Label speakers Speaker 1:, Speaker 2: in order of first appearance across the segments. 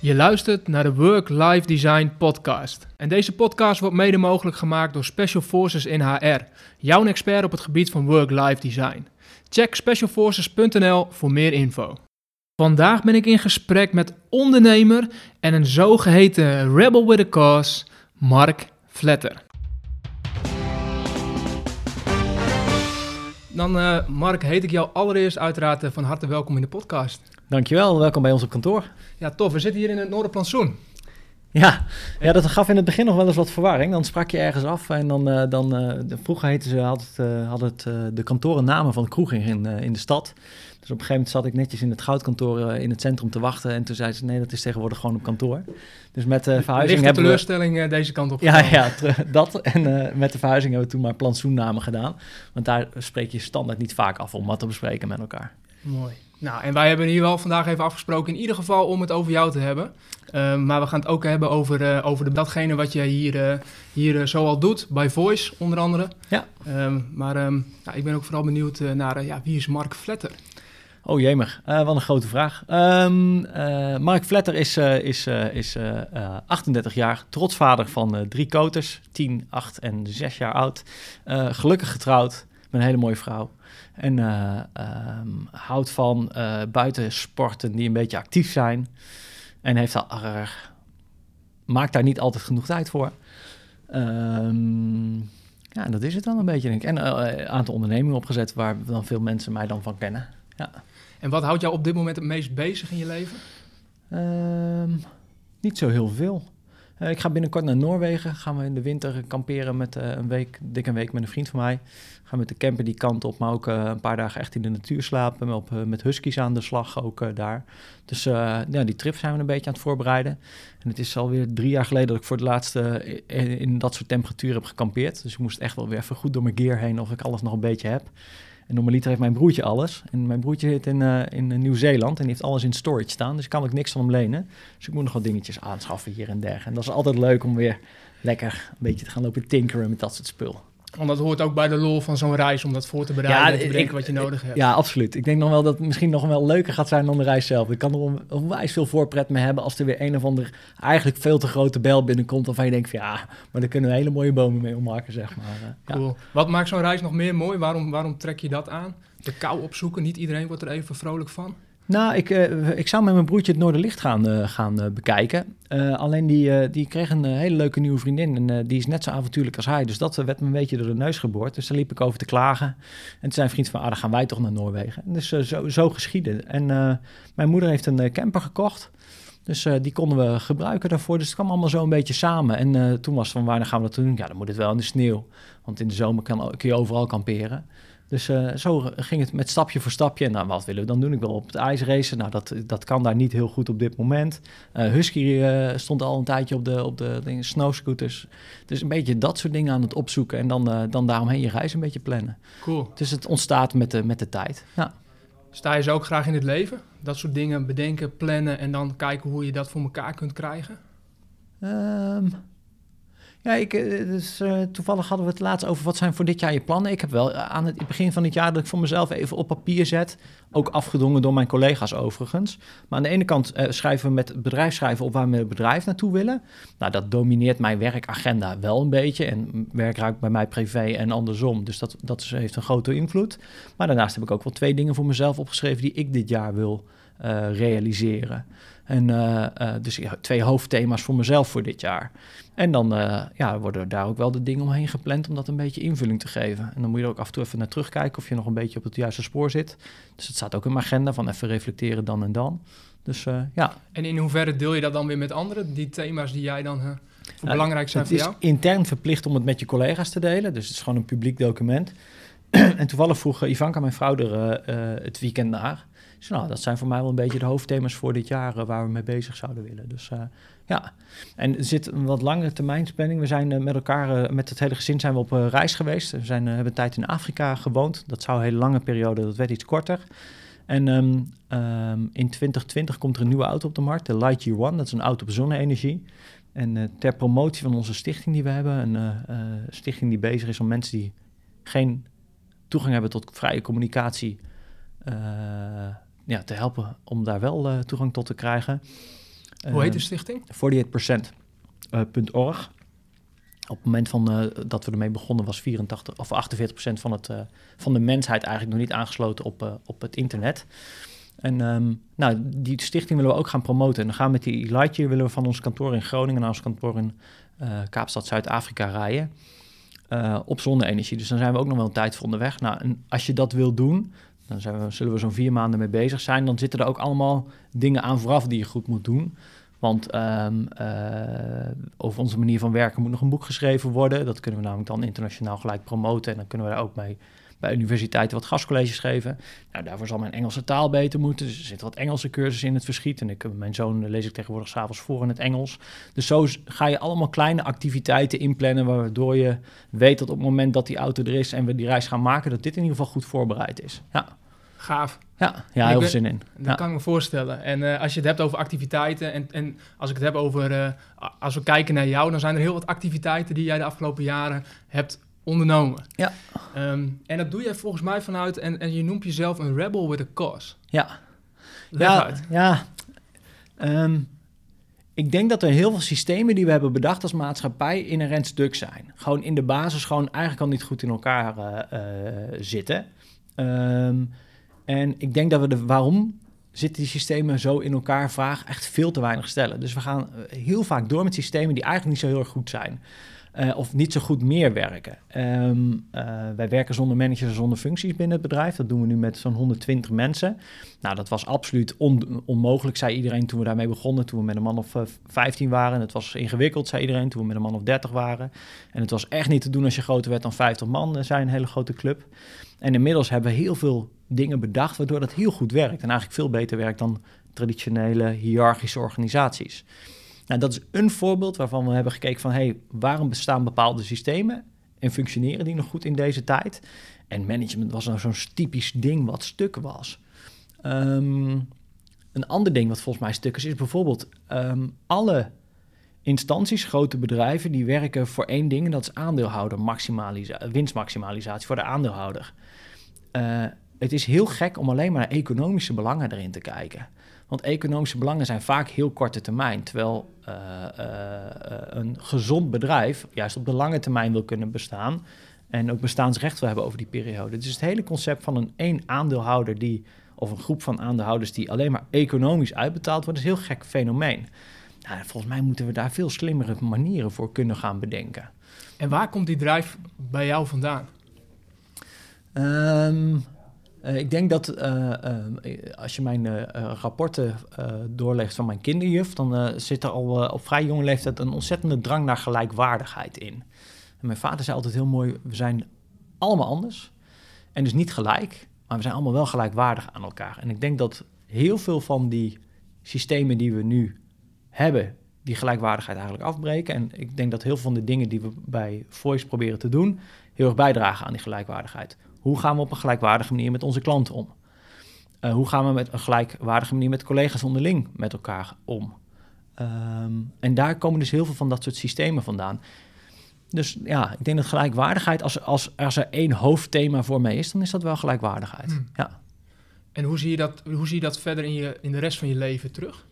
Speaker 1: Je luistert naar de Work-Life Design podcast. En deze podcast wordt mede mogelijk gemaakt door Special Forces in HR, jouw expert op het gebied van Work-Life Design. Check specialforces.nl voor meer info. Vandaag ben ik in gesprek met ondernemer en een zogeheten rebel with a cause, Mark Vletter. Dan, uh, Mark, heet ik jou allereerst uiteraard uh, van harte welkom in de podcast.
Speaker 2: Dankjewel, welkom bij ons op kantoor.
Speaker 1: Ja, tof. We zitten hier in het Noorderplantsoen.
Speaker 2: Ja, ja, dat gaf in het begin nog wel eens wat verwarring. Dan sprak je ergens af en dan, uh, dan uh, vroeger heette ze, had het, uh, had het de kantoren namen van de kroeg in, in de stad. Dus op een gegeven moment zat ik netjes in het goudkantoor in het centrum te wachten. En toen zei ze, nee, dat is tegenwoordig gewoon op kantoor. Dus met de verhuizing
Speaker 1: hebben teleurstelling we... deze kant op
Speaker 2: Ja, ja dat. En met de verhuizing hebben we toen maar plantsoennamen gedaan. Want daar spreek je standaard niet vaak af om wat te bespreken met elkaar.
Speaker 1: Mooi. Nou, en wij hebben hier wel vandaag even afgesproken, in ieder geval om het over jou te hebben. Uh, maar we gaan het ook hebben over, uh, over de, datgene wat jij hier, uh, hier zoal doet, bij Voice onder andere.
Speaker 2: Ja.
Speaker 1: Um, maar um, ja, ik ben ook vooral benieuwd naar ja, wie is Mark Vletter?
Speaker 2: Oh jemig, wat een grote vraag. Um, Mark Vletter is, is, is 38 jaar, trotsvader van drie koters, 10, 8 en 6 jaar oud. gelukkig getrouwd met een hele mooie vrouw. En uh, um, houdt van uh, buitensporten die een beetje actief zijn. En heeft al, uh, maakt daar niet altijd genoeg tijd voor. Um, ja, dat is het dan een beetje, denk ik. En een aantal ondernemingen opgezet waar dan veel mensen mij dan van kennen. Ja.
Speaker 1: En wat houdt jou op dit moment het meest bezig in je leven?
Speaker 2: Um, niet zo heel veel. Uh, ik ga binnenkort naar Noorwegen. Gaan we in de winter kamperen met uh, een week, dik week met een vriend van mij. Gaan met de camper die kant op, maar ook uh, een paar dagen echt in de natuur slapen. Op, met huskies aan de slag ook daar. Dus ja, die trip zijn we een beetje aan het voorbereiden. En het is alweer drie jaar geleden dat ik voor het laatste in, in dat soort temperatuur heb gekampeerd. Dus ik moest echt wel weer even goed door mijn gear heen of ik alles nog een beetje heb. En normaliter heeft mijn broertje alles. En mijn broertje zit in, uh, in Nieuw-Zeeland en die heeft alles in storage staan. Dus ik kan ook niks van hem lenen. Dus ik moet nog wat dingetjes aanschaffen hier en daar. En dat is altijd leuk om weer lekker een beetje te gaan lopen tinkeren met dat soort spul.
Speaker 1: Want dat hoort ook bij de lol van zo'n reis om dat voor te bereiden ja, en te bedenken wat je nodig hebt.
Speaker 2: Ja, absoluut. Ik denk nog wel dat het misschien nog wel leuker gaat zijn dan de reis zelf. Ik kan er onwijs veel voorpret mee hebben als er weer een of ander eigenlijk veel te grote bel binnenkomt. Waarvan je denkt van ja, maar daar kunnen we hele mooie bomen mee ommaken, zeg maar.
Speaker 1: Cool. Ja. Wat maakt zo'n reis nog meer mooi? Waarom, waarom trek je dat aan? De kou opzoeken, niet iedereen wordt er even vrolijk van.
Speaker 2: Nou, ik, uh, ik zou met mijn broertje het Noorderlicht gaan, uh, gaan uh, bekijken. alleen die, die kreeg een hele leuke nieuwe vriendin en die is net zo avontuurlijk als hij. Dus dat werd me een beetje door de neus geboord. Dus daar liep ik over te klagen. En toen zei een vriend van, ah, dan gaan wij toch naar Noorwegen. En dus zo, zo geschieden. En mijn moeder heeft een camper gekocht. Dus die konden we gebruiken daarvoor. Dus het kwam allemaal zo een beetje samen. En toen was het van, waar gaan we dat doen? Ja, dan moet het wel in de sneeuw. Want in de zomer kan, kun je overal kamperen. Dus uh, zo ging het met stapje voor stapje. En nou, wat willen we dan doen? Ik wil op het ijs racen. Nou, dat, dat kan daar niet heel goed op dit moment. Uh, Husky uh, stond al een tijdje op de, op de dingen, snowscooters. Dus een beetje dat soort dingen aan het opzoeken. En dan, dan daaromheen je reis een beetje plannen.
Speaker 1: Cool.
Speaker 2: Dus het ontstaat met de, met de tijd. Ja.
Speaker 1: Sta je zo ook graag in het leven? Dat soort dingen bedenken, plannen en dan kijken hoe je dat voor elkaar kunt krijgen?
Speaker 2: Um, ja, ik, dus, uh, toevallig hadden we het laatst over wat zijn voor dit jaar je plannen. Ik heb wel eh, aan het begin van het jaar dat ik voor mezelf even op papier zet. Ook afgedongen door mijn collega's overigens. Maar aan de ene kant schrijven we met het bedrijf schrijven op waar we het bedrijf naartoe willen. Nou, dat domineert mijn werkagenda wel een beetje. En werk raakt bij mij privé en andersom. Dus dat, dat heeft een grote invloed. Maar daarnaast heb ik ook wel twee dingen voor mezelf opgeschreven die ik dit jaar wil realiseren. En uh, uh, dus twee hoofdthema's voor mezelf voor dit jaar. En dan uh, ja, worden daar ook wel de dingen omheen gepland om dat een beetje invulling te geven. En dan moet je er ook af en toe even naar terugkijken of je nog een beetje op het juiste spoor zit. Dus het staat ook in mijn agenda van even reflecteren dan en dan. Dus ja.
Speaker 1: En in hoeverre deel je dat dan weer met anderen, die thema's die jij dan voor belangrijk zijn voor jou?
Speaker 2: Het is intern verplicht om het met je collega's te delen. Dus het is gewoon een publiek document. en toevallig vroeg Ivanka, mijn vrouw, er het weekend naar. Dus nou, dat zijn voor mij wel een beetje de hoofdthema's voor dit jaar uh, waar we mee bezig zouden willen. Dus uh, ja, en er zit een wat langere termijnspanning. We zijn uh, met elkaar, met het hele gezin zijn we op reis geweest. We zijn, hebben een tijd in Afrika gewoond. Dat zou een hele lange periode, dat werd iets korter. En um, um, in 2020 komt er een nieuwe auto op de markt, de Lightyear One. Dat is een auto op zonne-energie. En ter promotie van onze stichting die we hebben, een stichting die bezig is om mensen die geen toegang hebben tot vrije communicatie ja, te helpen om daar wel uh, toegang tot te krijgen.
Speaker 1: Hoe heet de stichting?
Speaker 2: 48%.org. Op het moment van, uh, dat we ermee begonnen was 84 of 48% van, het, van de mensheid eigenlijk nog niet aangesloten op, op het internet. En um, nou, die stichting willen we ook gaan promoten. En dan gaan we met die Lightyear willen we van ons kantoor in Groningen naar ons kantoor in Kaapstad, Zuid-Afrika rijden. op zonne-energie. Dus dan zijn we ook nog wel een tijd voor onderweg. Nou, en als je dat wil doen, dan we, zullen we zo'n vier maanden mee bezig zijn. Dan zitten er ook allemaal dingen aan vooraf die je goed moet doen. Want um, uh, over onze manier van werken moet nog een boek geschreven worden. Dat kunnen we namelijk dan internationaal gelijk promoten. En dan kunnen we daar ook mee bij universiteiten wat gastcolleges geven. Nou, daarvoor zal mijn Engelse taal beter moeten. Dus er zitten wat Engelse cursussen in het verschiet. En ik, mijn zoon lees ik tegenwoordig s'avonds voor in het Engels. Dus zo ga je allemaal kleine activiteiten inplannen... waardoor je weet dat op het moment dat die auto er is... en we die reis gaan maken, dat dit in ieder geval goed voorbereid is. Ja.
Speaker 1: Gaaf.
Speaker 2: Ja, ja heel veel zin in.
Speaker 1: Dat kan ik me voorstellen. En uh, als je het hebt over activiteiten en, en als ik het heb over, uh, als we kijken naar jou, dan zijn er heel wat activiteiten die jij de afgelopen jaren hebt ondernomen.
Speaker 2: Ja.
Speaker 1: Um, en dat doe je volgens mij vanuit, en, en je noemt jezelf een rebel with a cause.
Speaker 2: Ja. Leg ja, uit. ja. Um, ik denk dat er heel veel systemen die we hebben bedacht als maatschappij inherent stuk zijn. Gewoon in de basis gewoon eigenlijk al niet goed in elkaar uh, zitten. Um, en ik denk dat we de waarom zitten die systemen zo in elkaar vraag echt veel te weinig stellen. Dus we gaan eh, heel vaak door met systemen die eigenlijk niet zo heel erg goed zijn. Uh, of niet zo goed meer werken. Um, uh, wij werken zonder managers en zonder functies binnen het bedrijf. Dat doen we nu met zo'n 120 mensen. Nou, dat was absoluut on onmogelijk, zei iedereen toen we daarmee begonnen. Toen we met een man of uh, 15 waren. Het was ingewikkeld, zei iedereen, toen we met een man of 30 waren. En het was echt niet te doen als je groter werd dan 50 man, zei een hele grote club. En inmiddels hebben we heel veel dingen bedacht, waardoor dat heel goed werkt. En eigenlijk veel beter werkt dan traditionele hiërarchische organisaties. Nou, dat is een voorbeeld waarvan we hebben gekeken van... hey, waarom bestaan bepaalde systemen en functioneren die nog goed in deze tijd? En management was nou zo'n typisch ding wat stuk was. Um, een ander ding wat volgens mij stuk is, is bijvoorbeeld um, alle instanties, grote bedrijven, die werken voor één ding en dat is aandeelhouder maximalisatie, winstmaximalisatie voor de aandeelhouder. Uh, het is heel gek om alleen maar naar economische belangen erin te kijken. Want economische belangen zijn vaak heel korte termijn. Terwijl uh, uh, een gezond bedrijf juist op de lange termijn wil kunnen bestaan. En ook bestaansrecht wil hebben over die periode. Dus het hele concept van een één aandeelhouder die, of een groep van aandeelhouders die alleen maar economisch uitbetaald wordt, is een heel gek fenomeen. Nou, volgens mij moeten we daar veel slimmere manieren voor kunnen gaan bedenken.
Speaker 1: En waar komt die drive bij jou vandaan?
Speaker 2: Um, uh, ik denk dat uh, uh, als je mijn rapporten doorlegt van mijn kinderjuf, dan zit er al op vrij jonge leeftijd een ontzettende drang naar gelijkwaardigheid in. En mijn vader zei altijd heel mooi: we zijn allemaal anders. En dus niet gelijk, maar we zijn allemaal wel gelijkwaardig aan elkaar. En ik denk dat heel veel van die systemen die we nu hebben, die gelijkwaardigheid eigenlijk afbreken. En ik denk dat heel veel van de dingen die we bij Voice proberen te doen, heel erg bijdragen aan die gelijkwaardigheid. Hoe gaan we op een gelijkwaardige manier met onze klanten om? Uh, hoe gaan we met een gelijkwaardige manier met collega's onderling met elkaar om? Um, en daar komen dus heel veel van dat soort systemen vandaan. Dus ja, ik denk dat gelijkwaardigheid, als, als, als er één hoofdthema voor mij is, dan is dat wel gelijkwaardigheid. Hmm. Ja.
Speaker 1: En hoe zie je dat, hoe zie je dat verder in, je, in de rest van je leven terug?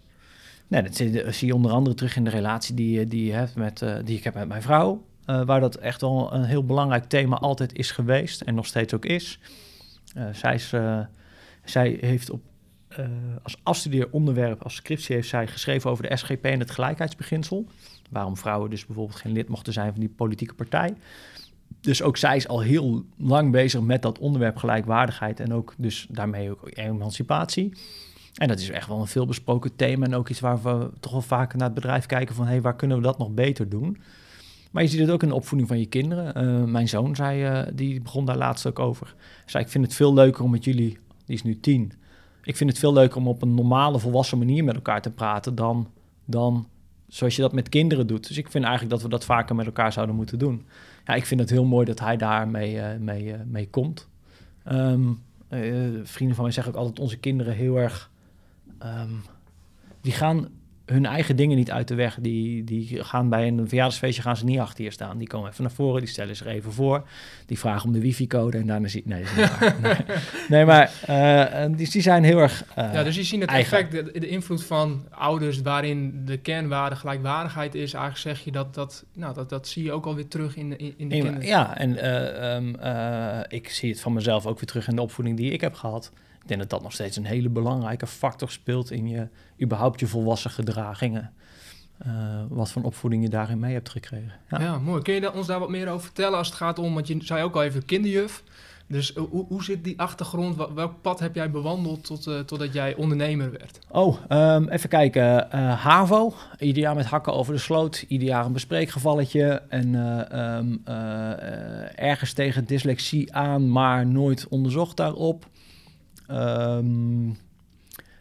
Speaker 2: Nee, dat zie, zie je onder andere terug in de relatie die, die, je hebt met, uh, die ik heb met mijn vrouw. Uh, waar dat echt wel een heel belangrijk thema altijd is geweest en nog steeds ook is. Uh, zij, uh, zij heeft op, als afstudeeronderwerp, als scriptie, heeft zij geschreven over de SGP en het gelijkheidsbeginsel. Waarom vrouwen dus bijvoorbeeld geen lid mochten zijn van die politieke partij. Dus ook zij is al heel lang bezig met dat onderwerp gelijkwaardigheid en ook dus daarmee ook emancipatie. En dat is echt wel een veelbesproken thema en ook iets waar we toch wel vaker naar het bedrijf kijken van hé, hey, waar kunnen we dat nog beter doen? Maar je ziet het ook in de opvoeding van je kinderen. Uh, mijn zoon zei, uh, die begon daar laatst ook over. Zei, ik vind het veel leuker om met jullie, die is nu tien. Ik vind het veel leuker om op een normale, volwassen manier met elkaar te praten dan, dan zoals je dat met kinderen doet. Dus ik vind eigenlijk dat we dat vaker met elkaar zouden moeten doen. Ja, ik vind het heel mooi dat hij daarmee uh, mee, mee komt. Um, vrienden van mij zeggen ook altijd onze kinderen heel erg... Um, die gaan hun eigen dingen niet uit de weg. Die, die gaan bij een verjaardagsfeestje gaan ze niet achter je staan. Die komen even naar voren, die stellen zich even voor. Die vragen om de wifi-code en daarna ziet... Nee, nee. nee, maar uh, die, die zijn heel erg uh,
Speaker 1: Ja, dus je ziet het
Speaker 2: eigen.
Speaker 1: effect, de, de, invloed van ouders... waarin de kernwaarde gelijkwaardigheid is. Eigenlijk zeg je dat... dat nou, dat, dat zie je ook alweer terug in de, in, in de
Speaker 2: kinderen. Ja, en uh, um, ik zie het van mezelf ook weer terug in de opvoeding die ik heb gehad. Ik denk dat dat nog steeds een hele belangrijke factor speelt in je überhaupt je volwassen gedragingen. Uh, wat voor opvoeding je daarin mee hebt gekregen.
Speaker 1: Ja, ja mooi. Kun je daar, ons daar wat meer over vertellen als het gaat om, want je zei ook al even kinderjuf. Dus uh, hoe, hoe zit die achtergrond? Welk pad heb jij bewandeld tot, uh, totdat jij ondernemer werd?
Speaker 2: Oh, um, even kijken. HAVO, ieder jaar met hakken over de sloot. Ieder jaar een bespreekgevalletje. En um, ergens tegen dyslexie aan, maar nooit onderzocht daarop. Um,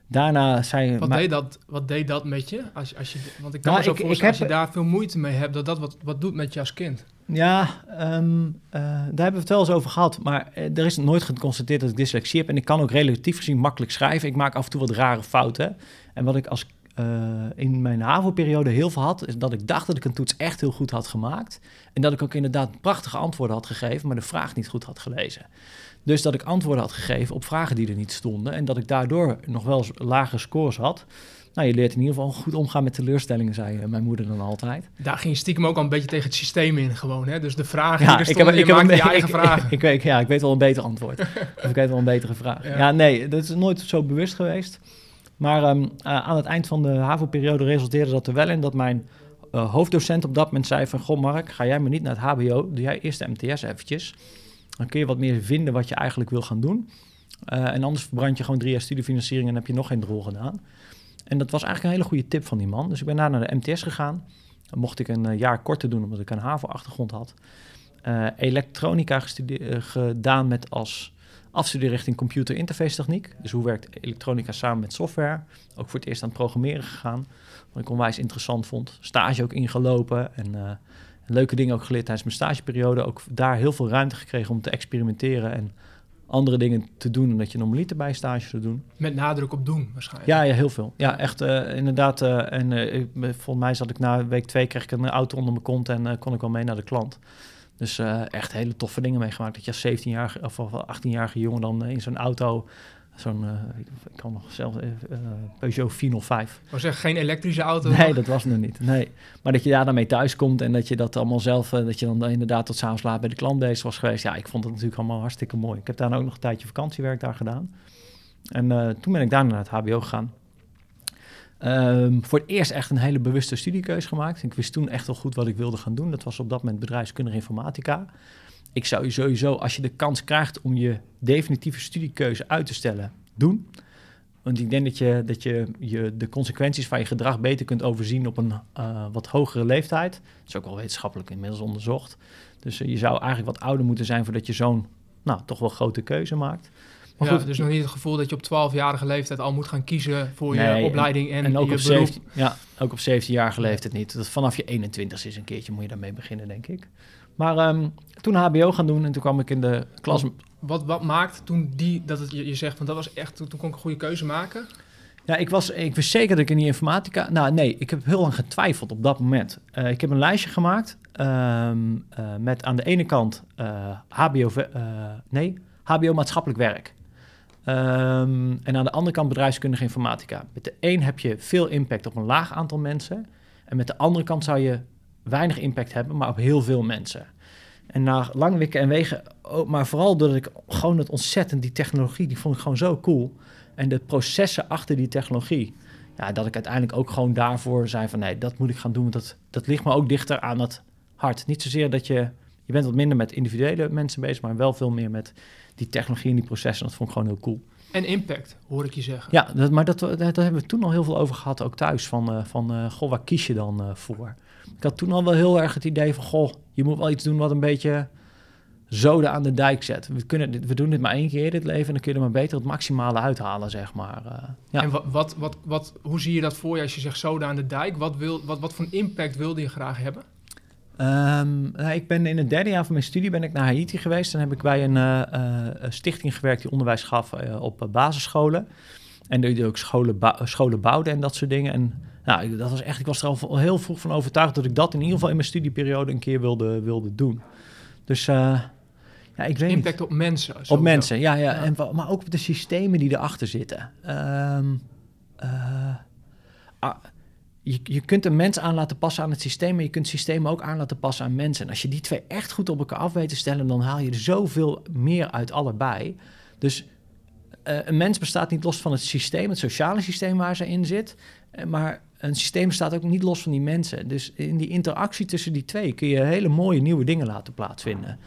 Speaker 2: daarna zei
Speaker 1: wat, deed dat, wat deed dat met je? Als, als je want ik kan nou, me zo ik, voorstellen, ik heb, als je daar veel moeite mee hebt, dat dat wat, wat doet met je als kind.
Speaker 2: Ja, um, uh, daar hebben we het wel eens over gehad. Maar uh, er is nooit geconstateerd dat ik dyslexie heb. En ik kan ook relatief gezien makkelijk schrijven. Ik maak af en toe wat rare fouten. En wat ik als uh, in mijn HAVO-periode heel veel had, is dat ik dacht dat ik een toets echt heel goed had gemaakt. En dat ik ook inderdaad prachtige antwoorden had gegeven, maar de vraag niet goed had gelezen. Dus dat ik antwoorden had gegeven op vragen die er niet stonden. En dat ik daardoor nog wel lage scores had. Nou, je leert in ieder geval goed omgaan met teleurstellingen, zei mijn moeder dan altijd.
Speaker 1: Daar ging je stiekem ook al een beetje tegen het systeem in gewoon, hè? Dus de vragen ja, die er stonden, ik heb, ik heb, je eigen
Speaker 2: ik,
Speaker 1: vragen.
Speaker 2: Ik, ik, weet, ja, ik weet wel een beter antwoord. of ik weet wel een betere vraag. Ja. ja, nee, dat is nooit zo bewust geweest. Maar um, uh, aan het eind van de HAVO-periode resulteerde dat er wel in dat mijn uh, hoofddocent op dat moment zei van... Goh Mark, ga jij maar niet naar het hbo, doe jij eerst de MTS eventjes... Dan kun je wat meer vinden wat je eigenlijk wil gaan doen. Uh, en anders verbrand je gewoon drie jaar studiefinanciering en heb je nog geen drol gedaan. En dat was eigenlijk een hele goede tip van die man. Dus ik ben daar naar de MTS gegaan. Dan mocht ik een uh, jaar korter doen, omdat ik een HAVO-achtergrond had. Uh, elektronica gedaan met als afstudeerrichting computer interface techniek. Dus hoe werkt elektronica samen met software. Ook voor het eerst aan het programmeren gegaan. Wat ik onwijs interessant vond. Stage ook ingelopen en leuke dingen ook geleerd tijdens mijn stageperiode. Ook daar heel veel ruimte gekregen om te experimenteren en andere dingen te doen dan dat je normaliter bij stage te doen.
Speaker 1: Met nadruk op doen waarschijnlijk.
Speaker 2: Ja, ja heel veel. Ja, echt uh, inderdaad. Uh, en uh, volgens mij zat ik na week twee kreeg ik een auto onder mijn kont en kon ik wel mee naar de klant. Dus echt hele toffe dingen meegemaakt. Dat je als 17-jarige of 18-jarige jongen dan in zo'n auto Zo'n, uh, ik, kan nog zelf, uh, Peugeot 405.
Speaker 1: Maar zeg, geen elektrische auto?
Speaker 2: Nee, dat was nog niet. Nee. Maar dat je daar dan mee thuis komt en dat je dat allemaal zelf, uh, dat je dan inderdaad tot s'avonds laat bij de klant bezig was geweest. Ja, ik vond het natuurlijk allemaal hartstikke mooi. Ik heb daar ook nog een tijdje vakantiewerk daar gedaan. En toen ben ik daarna naar het HBO gegaan. Um, voor het eerst echt een hele bewuste studiekeuze gemaakt. Ik wist toen echt wel goed wat ik wilde gaan doen. Dat was op dat moment bedrijfskundige informatica ik zou je sowieso, als je de kans krijgt om je definitieve studiekeuze uit te stellen, doen. Want ik denk dat je, dat je, je de consequenties van je gedrag beter kunt overzien op een uh, wat hogere leeftijd. Dat is ook wel wetenschappelijk inmiddels onderzocht. Dus uh, je zou eigenlijk wat ouder moeten zijn voordat je zo'n, nou, toch wel grote keuze maakt.
Speaker 1: Maar ja, goed, dus nog niet het gevoel dat je op 12-jarige leeftijd al moet gaan kiezen voor nee, je opleiding en, en
Speaker 2: ook
Speaker 1: je
Speaker 2: op 17, Ja, ook op 17-jarige leeftijd niet. Dat vanaf je 21 is een keertje moet je daarmee beginnen, denk ik. Maar um, toen HBO gaan doen en toen kwam ik in de klas.
Speaker 1: Wat, wat maakt toen die, dat het, je, je zegt, want dat was echt, toen, toen kon ik een goede keuze maken?
Speaker 2: Ja, ik, was, ik wist zeker dat ik in die informatica... Nou nee, ik heb heel lang getwijfeld op dat moment. Uh, ik heb een lijstje gemaakt um, uh, met aan de ene kant uh, HBO... nee, HBO maatschappelijk werk. Um, en aan de andere kant bedrijfskundige informatica. Met de een heb je veel impact op een laag aantal mensen. En met de andere kant zou je weinig impact hebben, maar op heel veel mensen. En na lang wikken en wegen, oh, maar vooral doordat ik gewoon het ontzettend, die technologie, die vond ik gewoon zo cool. En de processen achter die technologie, ja, dat ik uiteindelijk ook gewoon daarvoor zei van nee, dat moet ik gaan doen. Want dat, dat ligt me ook dichter aan het hart. Niet zozeer dat je, je bent wat minder met individuele mensen bezig, maar wel veel meer met die technologie en die processen. Dat vond ik gewoon heel cool.
Speaker 1: En impact, hoor ik je zeggen.
Speaker 2: Ja, dat, maar dat, daar hebben we toen al heel veel over gehad, ook thuis. Van, uh, van uh, goh, waar kies je dan uh, voor? Ik had toen al wel heel erg het idee van, goh, je moet wel iets doen wat een beetje zoden aan de dijk zet. We, kunnen we doen dit maar één keer in dit leven en dan kun je er maar beter het maximale uithalen, zeg maar. Uh,
Speaker 1: ja. En wat, wat, wat, wat, hoe zie je dat voor je als je zegt zoden aan de dijk? Wat, wil, wat, wat voor impact wilde je graag hebben?
Speaker 2: Um, nou, ik ben in het derde jaar van mijn studie ben ik naar Haiti geweest. Dan heb ik bij een uh, uh, stichting gewerkt die onderwijs gaf op basisscholen. En je ook scholen, scholen bouwde en dat soort dingen. En nou, ik- dat was echt, ik was er al heel vroeg van overtuigd dat ik dat in ieder geval in mijn studieperiode een keer wilde, wilde doen. Dus eh, ja, ik weet niet.
Speaker 1: Impact op mensen.
Speaker 2: Op mensen, ja, ja.
Speaker 1: Ja.
Speaker 2: En, maar ook op de systemen die erachter zitten. Ehm, eh, ah, je, je kunt een mens aan laten passen aan het systeem, maar je kunt systemen ook aan laten passen aan mensen. En als je die twee echt goed op elkaar af weet te stellen, dan haal je er zoveel meer uit allebei. Dus eh, een mens bestaat niet los van het systeem, het sociale systeem waar ze in zit. maar een systeem bestaat ook niet los van die mensen. Dus in die interactie tussen die twee kun je hele mooie nieuwe dingen laten plaatsvinden.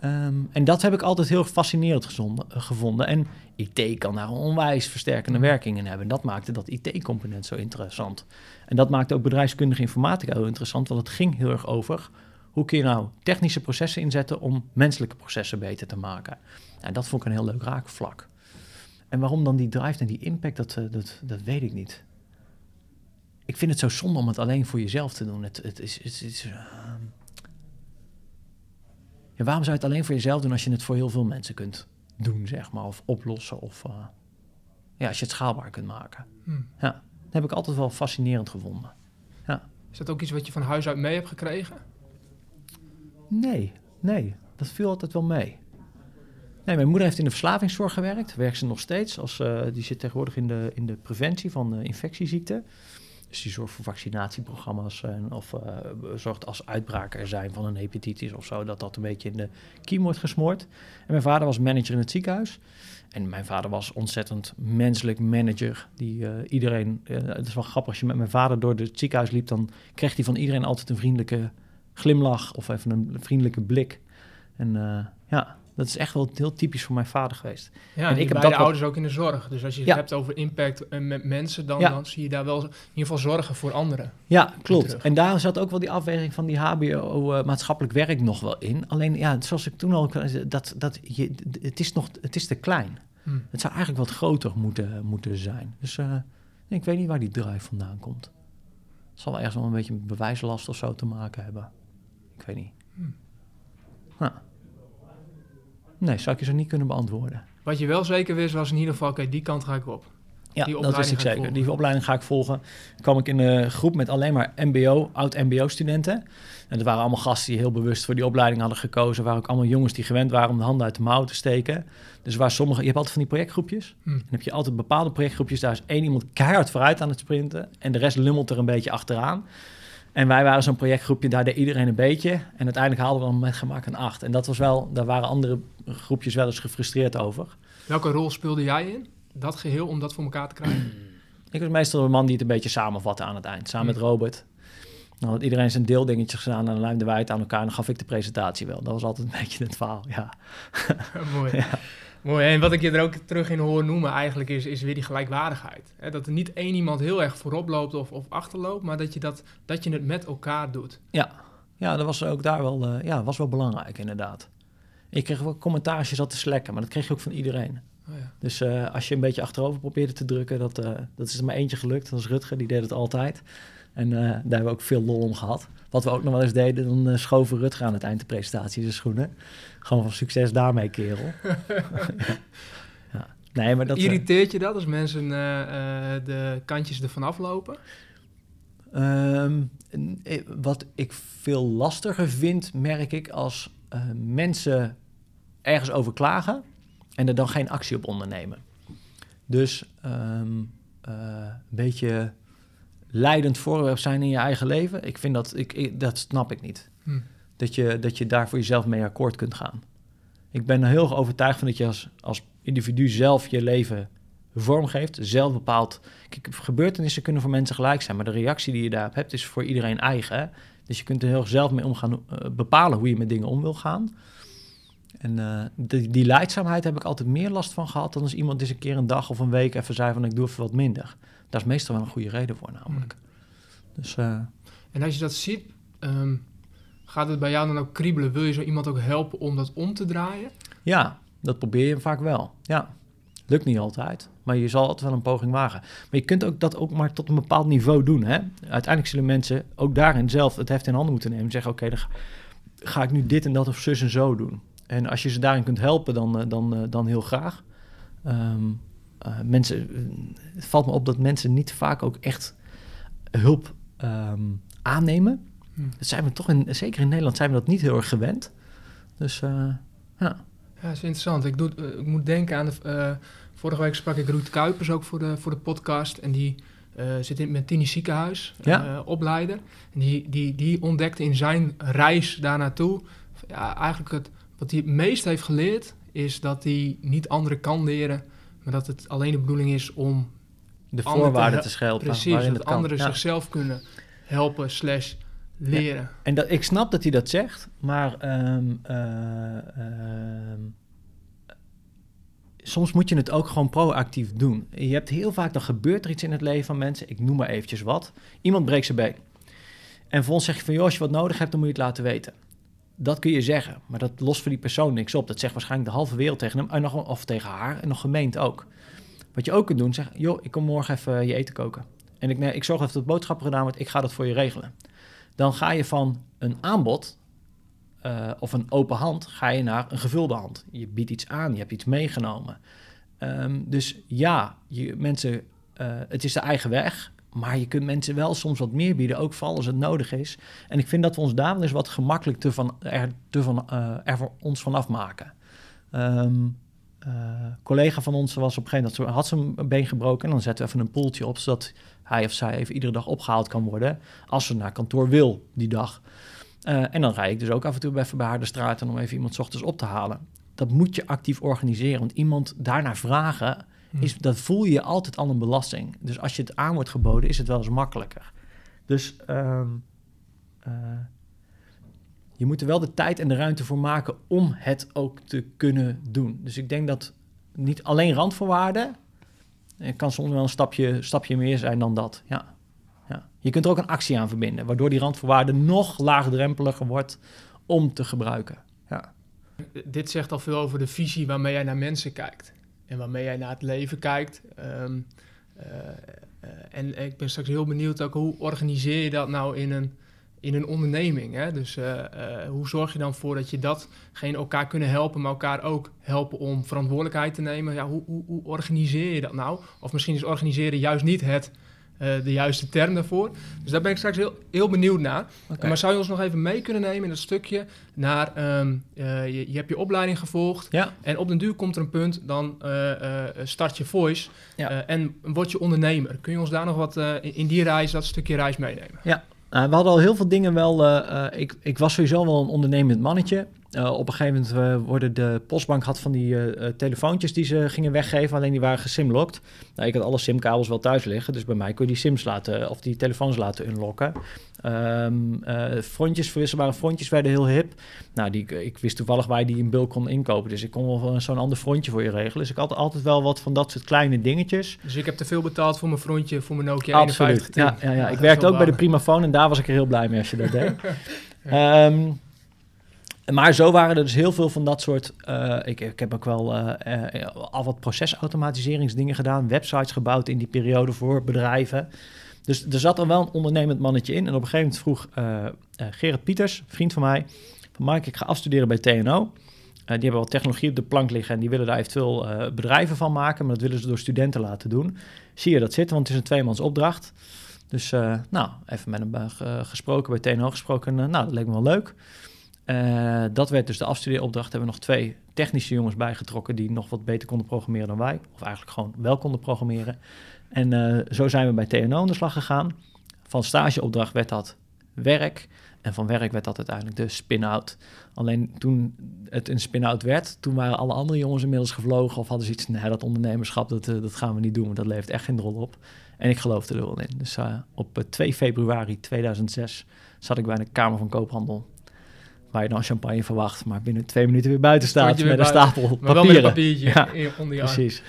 Speaker 2: Ehm, en dat heb ik altijd heel fascinerend eh, gevonden. En IT kan daar een onwijs versterkende werking in hebben. En dat maakte dat IT-component zo interessant. En dat maakte ook bedrijfskundige informatica heel interessant, want het ging heel erg over hoe kun je nou technische processen inzetten om menselijke processen beter te maken. Nou, dat vond ik een heel leuk raakvlak. En waarom dan die drive en die impact, dat, eh, dat, dat weet ik niet. Ik vind het zo zonde om het alleen voor jezelf te doen. Het, het is, het is, ehm, ja, waarom zou je het alleen voor jezelf doen als je het voor heel veel mensen kunt doen, zeg maar, of oplossen, of eh, ja, als je het schaalbaar kunt maken.
Speaker 1: Hm.
Speaker 2: Ja, dat heb ik altijd wel fascinerend gevonden.
Speaker 1: Is dat ook iets wat je van huis uit mee hebt gekregen?
Speaker 2: Nee, nee, dat viel altijd wel mee. Nee, mijn moeder heeft in de verslavingszorg gewerkt, werkt ze nog steeds. Als, eh, die zit tegenwoordig in de, in de preventie van eh, infectieziekten. Dus die zorgt voor vaccinatieprogramma's en of eh, zorgt als uitbraken er zijn van een hepatitis of zo, dat dat een beetje in de kiem wordt gesmoord. En mijn vader was manager in het ziekenhuis. En mijn vader was ontzettend menselijk manager. Die eh, iedereen, eh, het is wel grappig, als je met mijn vader door het ziekenhuis liep, dan kreeg hij van iedereen altijd een vriendelijke glimlach of even een vriendelijke blik. En ja, dat is echt wel heel typisch voor mijn vader geweest.
Speaker 1: Ja,
Speaker 2: En ik heb dat wat-
Speaker 1: ouders ook in de zorg. Dus als je het
Speaker 2: Ja.
Speaker 1: hebt over impact eh, met mensen, dan,
Speaker 2: Ja.
Speaker 1: dan zie je daar wel in ieder geval zorgen voor anderen.
Speaker 2: Ja, klopt. En daar zat ook wel die afweging van die HBO eh, maatschappelijk werk nog wel in. Alleen ja, zoals ik toen al zei, dat, dat je, het is nog het is te klein.
Speaker 1: Hm.
Speaker 2: Het zou eigenlijk wat groter moeten, moeten zijn. Dus eh, ik weet niet waar die drive vandaan komt. Het zal ergens wel een beetje met bewijslast of zo te maken hebben. Ik weet niet.
Speaker 1: Hmm.
Speaker 2: Nou. Nee, zou ik je zo niet kunnen beantwoorden.
Speaker 1: Wat je wel zeker wist, was in ieder geval, oké, die kant ga ik op.
Speaker 2: Ja, dat wist ik zeker.
Speaker 1: volgen.
Speaker 2: Die opleiding ga ik volgen. Dan kwam ik in een groep met alleen maar MBO, oud-MBO-studenten. En dat waren allemaal gasten die heel bewust voor die opleiding hadden gekozen. waren ook allemaal jongens die gewend waren om de handen uit de mouw te steken. Dus waar sommige, je hebt altijd van die projectgroepjes.
Speaker 1: Hm.
Speaker 2: Dan heb je altijd bepaalde projectgroepjes. Daar is één iemand keihard vooruit aan het sprinten. En de rest lummelt er een beetje achteraan. En wij waren zo'n projectgroepje, daar deed iedereen een beetje. En uiteindelijk haalden we dan met gemak een acht. En dat was wel, daar waren andere groepjes wel eens gefrustreerd over.
Speaker 1: Welke rol speelde jij in? Dat geheel om dat voor elkaar te krijgen?
Speaker 2: Ik was meestal een man die het een beetje samenvatte aan het eind, samen met
Speaker 1: Hmm.
Speaker 2: Robert. Dan had iedereen zijn deeldingetjes gedaan en dan lijmden wij het aan elkaar en dan gaf ik de presentatie wel. Dat was altijd een beetje het verhaal, ja.
Speaker 1: Mooi. Mooi. En wat ik je er ook terug in hoor noemen eigenlijk is, is weer die gelijkwaardigheid. Dat er niet één iemand heel erg voorop loopt of, of achterloopt, maar dat je, dat, dat je het met elkaar doet.
Speaker 2: Ja, ja dat was ook daar wel, eh, ja, was wel belangrijk inderdaad. Ik kreeg wel commentaarsjes al te slekken, maar dat kreeg je ook van iedereen.
Speaker 1: Oh ja.
Speaker 2: Dus eh, als je een beetje achterover probeerde te drukken, dat, eh, dat is er maar eentje gelukt. Dat was Rutger, die deed het altijd. En eh, daar hebben we ook veel lol om gehad. Wat we ook nog wel eens deden, dan eh, schoven Rutger aan het eind de presentatie de schoenen. Gewoon van succes daarmee, kerel. ja. Nee, maar dat... eh,
Speaker 1: Irriteert je dat als mensen de kantjes ervan aflopen?
Speaker 2: En, eh, wat ik veel lastiger vind, merk ik, als mensen ergens over klagen en er dan geen actie op ondernemen. Dus ehm, eh, een beetje leidend voorwerp zijn in je eigen leven. Ik vind dat, ik, ik- dat snap ik niet.
Speaker 1: Hm.
Speaker 2: Dat, je, dat je daar voor jezelf mee akkoord kunt gaan. Ik ben er heel erg overtuigd van dat je als, als individu zelf je leven vormgeeft, zelf bepaalt. Kijk, gebeurtenissen kunnen voor mensen gelijk zijn, maar de reactie die je daarop hebt is voor iedereen eigen. hè. Dus je kunt er heel erg zelf mee omgaan, eh, bepalen hoe je met dingen om wil gaan. En eh, die, die leidzaamheid heb ik altijd meer last van gehad dan als iemand eens een keer een dag of een week even zei van ik doe even wat minder. Daar is meestal wel een goede reden voor namelijk. Dus eh,
Speaker 1: En als je dat ziet, ehm, gaat het bij jou dan ook kriebelen? Wil je zo iemand ook helpen om dat om te draaien?
Speaker 2: ja, dat probeer je vaak wel. Ja, lukt niet altijd, maar je zal altijd wel een poging wagen. Maar je kunt ook dat ook maar tot een bepaald niveau doen. Hè? Uiteindelijk zullen mensen ook daarin zelf het heft in handen moeten nemen. en Zeggen, oké, dan ga- ga ik nu dit en dat of zus en zo doen. En als je ze daarin kunt helpen, dan, eh, dan, eh, dan heel graag. Ehm, eh, mensen, het valt me op dat mensen niet vaak ook echt hulp ehm, aannemen.
Speaker 1: Hm.
Speaker 2: Dat zijn we toch, in, zeker in Nederland, zijn we dat niet heel erg gewend. Dus eh, ja.
Speaker 1: Ja, dat is interessant. Ik, doe, eh, ik moet denken aan de... vorige week sprak ik Ruud Kuipers ook voor de, voor de podcast. En die zit in het Mentini ziekenhuis,
Speaker 2: Ja.
Speaker 1: opleider. En die, die, die ontdekte in zijn reis daar naartoe... Ja, eigenlijk het, wat hij het meest heeft geleerd... is dat hij niet anderen kan leren... maar dat het alleen de bedoeling is om
Speaker 2: de voorwaarden
Speaker 1: te
Speaker 2: te schelpen.
Speaker 1: precies...
Speaker 2: waarin
Speaker 1: dat
Speaker 2: het kan.
Speaker 1: anderen
Speaker 2: Ja.
Speaker 1: zichzelf kunnen helpen slash leren.
Speaker 2: En dat, ik snap dat hij dat zegt, maar ehm, eh, ehm, soms moet je het ook gewoon proactief doen. Je hebt heel vaak, dan gebeurt er iets in het leven van mensen. Ik noem maar eventjes wat. Iemand breekt zijn been. En vervolgens zeg je van, joh, als je wat nodig hebt, dan moet je het laten weten. Dat kun je zeggen, maar dat lost voor die persoon niks op. Dat zegt waarschijnlijk de halve wereld tegen hem, of tegen haar, en nog gemeend ook. Wat je ook kunt doen, zeg, joh, ik kom morgen even je eten koken. En ik, nee, ik zorg even dat boodschappen gedaan wordt, ik ga dat voor je regelen dan ga je van een aanbod eh, of een open hand, ga je naar een gevulde hand. Je biedt iets aan, je hebt iets meegenomen. Ehm, dus ja, je, mensen, eh, het is de eigen weg, maar je kunt mensen wel soms wat meer bieden, ook vooral als het nodig is. En ik vind dat we ons daar wel eens wat gemakkelijk te van, er, te van, eh, er ons vanaf maken. Ehm, eh, een collega van ons was op een gegeven moment, had zijn been gebroken en dan zetten we even een poeltje op, zodat hij of zij even iedere dag opgehaald kan worden als ze naar kantoor wil die dag. Eh, en dan rijd ik dus ook af en toe even bij haar de straat om even iemand 's ochtends op te halen. Dat moet je actief organiseren, want iemand daarnaar vragen. Is, dat voel je altijd al een belasting. Dus als je het aan wordt geboden, is het wel eens makkelijker. Dus ehm, eh, je moet er wel de tijd en de ruimte voor maken om het ook te kunnen doen. Dus ik denk dat niet alleen randvoorwaarden, het kan soms wel een stapje, stapje meer zijn dan dat. Ja. Ja. Je kunt er ook een actie aan verbinden, waardoor die randvoorwaarde nog laagdrempeliger wordt om te gebruiken. Ja.
Speaker 1: Dit zegt al veel over de visie waarmee jij naar mensen kijkt. En waarmee jij naar het leven kijkt. Ehm, eh, eh, en ik ben straks heel benieuwd ook hoe organiseer je dat nou in een, in een onderneming. Hè? Dus eh, hoe zorg je dan voor dat je datgene elkaar kunnen helpen, maar elkaar ook helpen om verantwoordelijkheid te nemen. Ja, hoe, hoe, hoe organiseer je dat nou? Of misschien is organiseren juist niet het, de juiste term daarvoor. Dus daar ben ik straks heel, heel benieuwd naar. Maar zou je ons nog even mee kunnen nemen in dat stukje naar, ehm, eh, je, je hebt je opleiding gevolgd
Speaker 2: Ja.
Speaker 1: en op den duur komt er een punt, dan eh, eh, start je voice
Speaker 2: Ja.
Speaker 1: eh, en word je ondernemer. Kun je ons daar nog wat eh, in, die reis, dat stukje reis meenemen?
Speaker 2: Nou, we hadden al heel veel dingen wel. eh, eh, ik, ik was sowieso wel een ondernemend mannetje. Eh, op een gegeven moment eh, worden de postbank had van die eh, telefoontjes die ze gingen weggeven, alleen die waren gesimlocked. Nou, ik had alle simkabels wel thuis liggen, dus bij mij kon je die sims laten of die telefoons laten unlocken. Ehm eh, frontjes, verwisselbare frontjes werden heel hip. Nou, die, ik wist toevallig waar je die in bulk kon inkopen, dus ik kon wel zo'n ander frontje voor je regelen. Dus ik had altijd wel wat van dat soort kleine dingetjes.
Speaker 1: Dus ik heb te veel betaald voor mijn frontje, voor mijn Nokia
Speaker 2: Absoluut.
Speaker 1: 5110.
Speaker 2: Ja, ja, Ik werkte ook bij de. Primafoon en daar was ik er heel blij mee als je dat deed. Ehm, maar zo waren er dus heel veel van dat soort. eh, ik, ik heb ook wel eh, eh, al wat procesautomatiseringsdingen gedaan, websites gebouwd in die periode voor bedrijven. Dus er zat er wel een ondernemend mannetje in. En op een gegeven moment vroeg Gerrit Pieters, vriend van mij, van Mark, ik ga afstuderen bij TNO. Die hebben wat technologie op de plank liggen en die willen daar eventueel bedrijven van maken, maar dat willen ze door studenten laten doen. Zie je dat zitten, want het is een tweemans opdracht. Dus nou, even met hem ge- gesproken, bij TNO gesproken. nou, dat leek me wel leuk. Eh, dat werd dus de afstudeeropdracht. Hebben we nog twee technische jongens bijgetrokken die nog wat beter konden programmeren dan wij. Of eigenlijk gewoon wel konden programmeren. En eh, zo zijn we bij TNO aan de slag gegaan. Van stageopdracht werd dat werk. En van werk werd dat uiteindelijk de spin-out. Alleen toen het een spin-out werd, toen waren alle andere jongens inmiddels gevlogen. Of hadden ze iets, nee, dat ondernemerschap, dat, eh, dat gaan we niet doen. Want dat levert echt geen rol op. En ik geloofde er wel in. Dus op eh, 2 februari 2006 zat ik bij de Kamer van Koophandel. Waar je dan champagne verwacht, maar binnen twee minuten weer buiten staat met een stapel
Speaker 1: Maar wel met
Speaker 2: papieren.
Speaker 1: een papiertje
Speaker 2: Ja,
Speaker 1: onder je arm.
Speaker 2: Precies.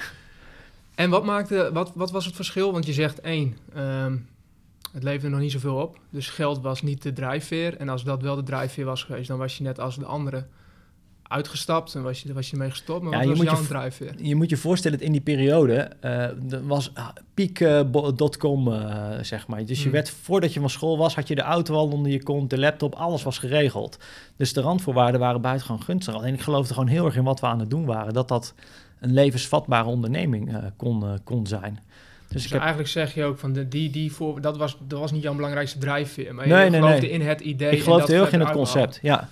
Speaker 1: En wat, maakte, wat, wat was het verschil? Want je zegt één, ehm, het leverde nog niet zoveel op. Dus geld was niet de drijfveer. En als dat wel de drijfveer was geweest, dan was je net als de anderen uitgestapt en was je, was je ermee gestopt. Maar
Speaker 2: Ja,
Speaker 1: wat
Speaker 2: je
Speaker 1: was
Speaker 2: moet je
Speaker 1: jouw drijfveer?
Speaker 2: Je moet je voorstellen, dat in die periode eh, er was ah, piek.com, eh, zeg maar. Dus je
Speaker 1: Hmm.
Speaker 2: werd, voordat je van school was, had je de auto al onder je kont, de laptop, alles was geregeld. Dus de randvoorwaarden waren buitengewoon gunstig. Alleen ik geloofde gewoon heel erg in wat we aan het doen waren. Dat dat een levensvatbare onderneming eh, kon, eh, kon zijn. Dus,
Speaker 1: Dus
Speaker 2: ik heb,
Speaker 1: eigenlijk zeg je ook van de, die, die voor, dat was, dat was niet jouw belangrijkste drijfveer, maar
Speaker 2: Nee,
Speaker 1: je
Speaker 2: nee,
Speaker 1: geloofde
Speaker 2: nee.
Speaker 1: in het idee.
Speaker 2: ik geloofde heel erg in het concept, ja.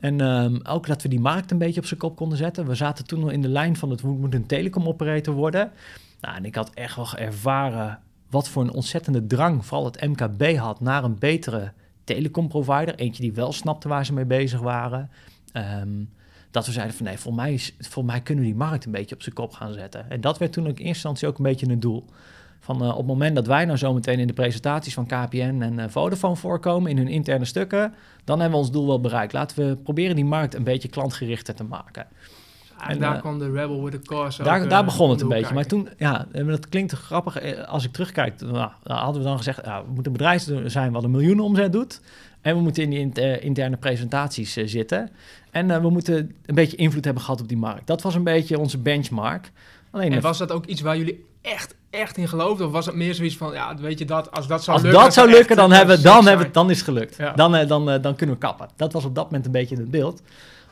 Speaker 2: En ehm, ook dat we die markt een beetje op zijn kop konden zetten. We zaten toen nog in de lijn van het we moeten een telecom-operator worden. Nou, en ik had echt wel ervaren wat voor een ontzettende drang vooral het MKB had naar een betere telecomprovider. Eentje die wel snapte waar ze mee bezig waren. Ehm, dat we zeiden van nee, voor mij, voor mij kunnen we die markt een beetje op zijn kop gaan zetten. En dat werd toen ook in eerste instantie ook een beetje een doel. Van, eh, op het moment dat wij nou zometeen in de presentaties van KPN en eh, Vodafone voorkomen in hun interne stukken, dan hebben we ons doel wel bereikt. Laten we proberen die markt een beetje klantgerichter te maken.
Speaker 1: En
Speaker 2: En,
Speaker 1: daar
Speaker 2: eh,
Speaker 1: kwam de Rebel with the Cause
Speaker 2: Daar,
Speaker 1: ook,
Speaker 2: daar begon het een beetje. Maar toen, ja, dat klinkt grappig. Als ik terugkijk, nou, hadden we dan gezegd, ja, we moeten een bedrijf zijn wat een miljoenen omzet doet. En we moeten in die int- interne presentaties zitten. En we moeten een beetje invloed hebben gehad op die markt. Dat was een beetje onze benchmark. Alleen
Speaker 1: En was dat ook iets waar jullie echt, echt in geloofden? Of was het meer zoiets van, ja, weet je dat, als dat zou
Speaker 2: als
Speaker 1: lukken...
Speaker 2: dat zou lukken, dan, hebben, dan, hebben, dan is het gelukt.
Speaker 1: Ja.
Speaker 2: Dan, eh, dan, eh, dan kunnen we kappen. Dat was op dat moment een beetje het beeld.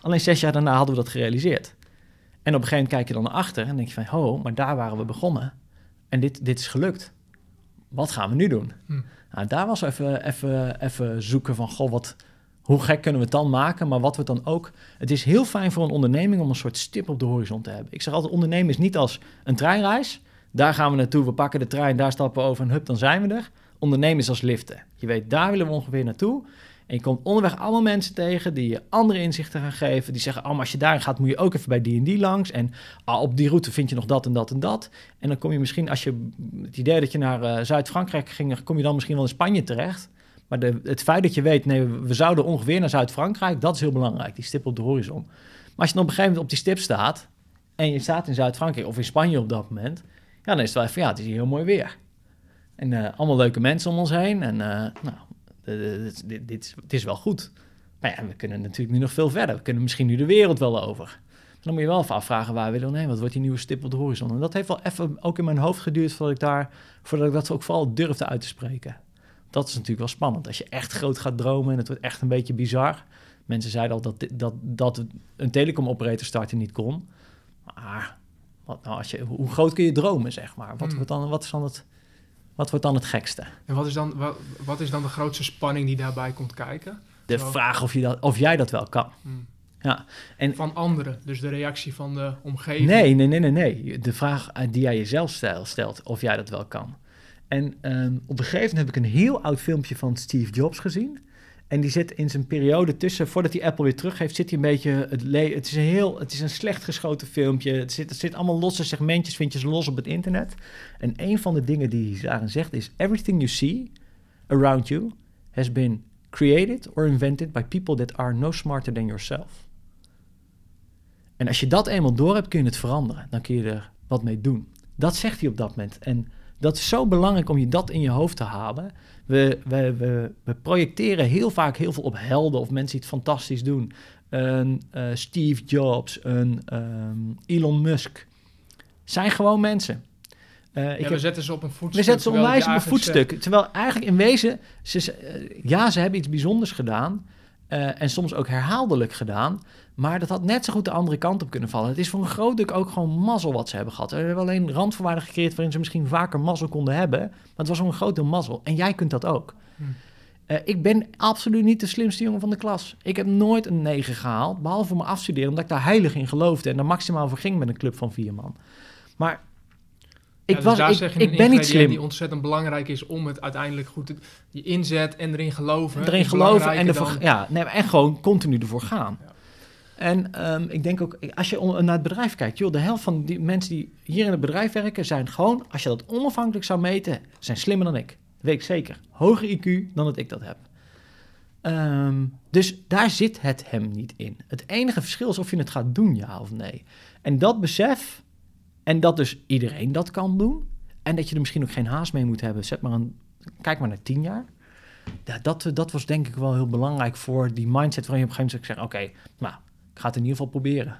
Speaker 2: Alleen zes jaar daarna hadden we dat gerealiseerd. En op een gegeven moment kijk je dan naar achter en denk je van... ho, maar daar waren we begonnen. En dit, dit is gelukt. Wat gaan we nu doen?
Speaker 1: Hm.
Speaker 2: Nou, daar was even, even, even zoeken van... goh, wat, hoe gek kunnen we het dan maken? Maar wat we dan ook... Het is heel fijn voor een onderneming om een soort stip op de horizon te hebben. Ik zeg altijd, ondernemen is niet als een treinreis. Daar gaan we naartoe, we pakken de trein, daar stappen we over en hup, dan zijn we er. Ondernemen is als liften. Je weet, daar willen we ongeveer naartoe. En je komt onderweg allemaal mensen tegen die je andere inzichten gaan geven. Die zeggen, oh, maar als je daarin gaat, moet je ook even bij die en die langs. En ah, op die route vind je nog dat en dat en dat. En dan kom je misschien, als je het idee dat je naar eh, Zuid-Frankrijk ging, kom je dan misschien wel in Spanje terecht. Maar de, het feit dat je weet, nee, we zouden ongeveer naar Zuid-Frankrijk, dat is heel belangrijk, die stip op de horizon. Maar als je dan op een gegeven moment op die stip staat, en je staat in Zuid-Frankrijk of in Spanje op dat moment, ja, dan is het wel even, ja, het is hier heel mooi weer. En eh, allemaal leuke mensen om ons heen. En eh, nou, dit, dit, dit is, wel goed. Maar ja, we kunnen natuurlijk nu nog veel verder. We kunnen misschien nu de wereld wel over. Dan moet je wel even afvragen waar we willen heen. Wat wordt die nieuwe stip op de horizon? En dat heeft wel even ook in mijn hoofd geduurd voordat ik, daar, voordat ik dat ook vooral durfde uit te spreken. Dat is natuurlijk wel spannend. Als je echt groot gaat dromen en het wordt echt een beetje bizar. Mensen zeiden al dat, dat, dat een telecomoperator starten niet kon. Maar wat nou als je, hoe groot kun je dromen, zeg maar? Wat,
Speaker 1: Hmm.
Speaker 2: wordt dan, wat, is dan het, wat wordt dan het gekste?
Speaker 1: En wat is, dan, wat, wat is dan de grootste spanning die daarbij komt kijken?
Speaker 2: De
Speaker 1: Zo.
Speaker 2: vraag of, je dat, of jij dat wel kan.
Speaker 1: Hm.
Speaker 2: Ja, en
Speaker 1: Van anderen, dus de reactie van de omgeving.
Speaker 2: nee, nee, nee, nee, nee. De vraag eh, die jij jezelf stel- stelt, of jij dat wel kan. En ehm, op een gegeven moment heb ik een heel oud filmpje van Steve Jobs gezien. En die zit in zijn periode tussen, voordat hij Apple weer teruggeeft, zit hij een beetje, het, het is een heel, het is een slecht geschoten filmpje. Het zit, het zit allemaal losse segmentjes, vind je ze los op het internet. En een van de dingen die hij daarin zegt is, everything you see around you has been created or invented by people that are no smarter than yourself. En als je dat eenmaal door hebt, kun je het veranderen. Dan kun je er wat mee doen. Dat zegt hij op dat moment. En dat is zo belangrijk om je dat in je hoofd te halen. We, we, we, we projecteren heel vaak heel veel op helden of mensen die het fantastisch doen. Een eh, Steve Jobs, een ehm, Elon Musk. Zijn gewoon mensen. Eh,
Speaker 1: Ja,
Speaker 2: ik
Speaker 1: we zetten ze op een voetstuk.
Speaker 2: we zetten ze onwijs op een voetstuk. Terwijl eigenlijk in wezen, ze, eh, ja, ze hebben iets bijzonders gedaan. en soms ook herhaaldelijk gedaan. Maar dat had net zo goed de andere kant op kunnen vallen. Het is voor een groot deel ook gewoon mazzel wat ze hebben gehad. Ze hebben alleen randvoorwaarden gecreëerd waarin ze misschien vaker mazzel konden hebben. Maar het was voor een groot deel mazzel. En jij kunt dat ook.
Speaker 1: Hm.
Speaker 2: Eh, ik ben absoluut niet de slimste jongen van de klas. Ik heb nooit een 9 gehaald, behalve voor mijn afstuderen, omdat ik daar heilig in geloofde en daar maximaal voor ging met een club van vier man. Maar ik,
Speaker 1: Ja, dus
Speaker 2: was, ik, ben niet slim.
Speaker 1: die ontzettend belangrijk is om het uiteindelijk goed te... Je inzet en erin geloven.
Speaker 2: erin
Speaker 1: is
Speaker 2: geloven en, ervoor,
Speaker 1: dan-
Speaker 2: ja, nee, en gewoon continu ervoor gaan.
Speaker 1: Ja.
Speaker 2: En ehm, ik denk ook, als je on- naar het bedrijf kijkt, joh, de helft van die mensen die hier in het bedrijf werken, zijn gewoon, als je dat onafhankelijk zou meten, zijn slimmer dan ik. Weet ik zeker. Hoger IQ dan dat ik dat heb. Ehm, dus daar zit het hem niet in. Het enige verschil is of je het gaat doen, ja of nee. En dat besef, en dat dus iedereen dat kan doen, en dat je er misschien ook geen haast mee moet hebben, zet maar een, kijk maar naar tien jaar. Ja, dat, dat was denk ik wel heel belangrijk voor die mindset waarin je op een gegeven moment zegt, oké, nou, ik ga het in ieder geval proberen.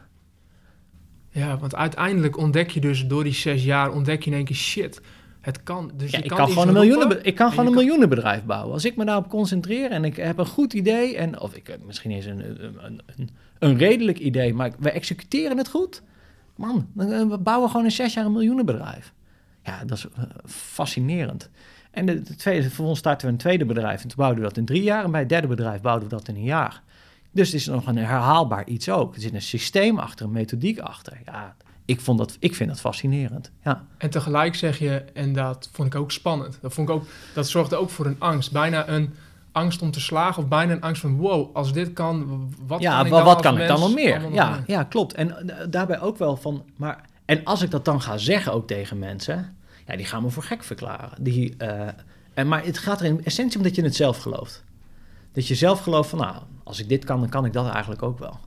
Speaker 1: Ja, want uiteindelijk ontdek je dus door die zes jaar, ontdek je in één keer shit. Het kan. Dus
Speaker 2: Ja,
Speaker 1: je
Speaker 2: ik
Speaker 1: kan,
Speaker 2: gewoon een, miljoenen, ik kan gewoon een
Speaker 1: kan-
Speaker 2: miljoenenbedrijf bouwen. Als ik me daarop concentreer en ik heb een goed idee, en, of ik heb misschien eens een, een, een, een redelijk idee, maar we executeren het goed, Man, we bouwen gewoon in zes jaar een miljoenenbedrijf. Ja, dat is uh, fascinerend. En de, de tweede, vervolgens starten we een tweede bedrijf. En toen bouwden we dat in drie jaar. En bij het derde bedrijf bouwden we dat in een jaar. Dus het is nog een herhaalbaar iets ook. Er zit een systeem achter, een methodiek achter. Ja, ik, vond dat, ik vind dat fascinerend. Ja.
Speaker 1: En tegelijk zeg je, en dat vond ik ook spannend. Dat, vond ik ook, dat zorgde ook voor een angst. Bijna een angst om te slagen of bijna een angst van... wow, als dit kan, wat
Speaker 2: ja,
Speaker 1: kan ik dan
Speaker 2: wat kan ik dan nog meer? Ja,
Speaker 1: meer?
Speaker 2: ja, klopt. En uh, daarbij ook wel van... Maar, en als ik dat dan ga zeggen ook tegen mensen... Ja, die gaan me voor gek verklaren. Die, uh, en, maar het gaat er in essentie om dat je het zelf gelooft. Dat je zelf gelooft van... nou, als ik dit kan, dan kan ik dat eigenlijk ook wel.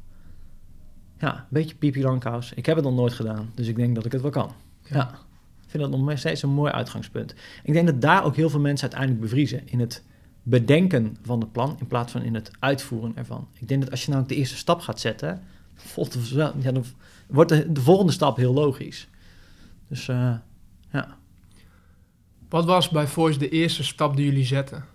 Speaker 2: Ja, een beetje pipi langkous. Ik heb het nog nooit gedaan, dus ik denk dat ik het wel kan. Ja. ja. Ik vind dat nog steeds een mooi uitgangspunt. Ik denk dat daar ook heel veel mensen uiteindelijk bevriezen... in het bedenken van het plan in plaats van in het uitvoeren ervan. Ik denk dat als je nou de eerste stap gaat zetten, ja, dan wordt de, de, volgende stap heel logisch. Dus uh, ja.
Speaker 1: Wat was bij Voice de eerste stap die jullie zetten?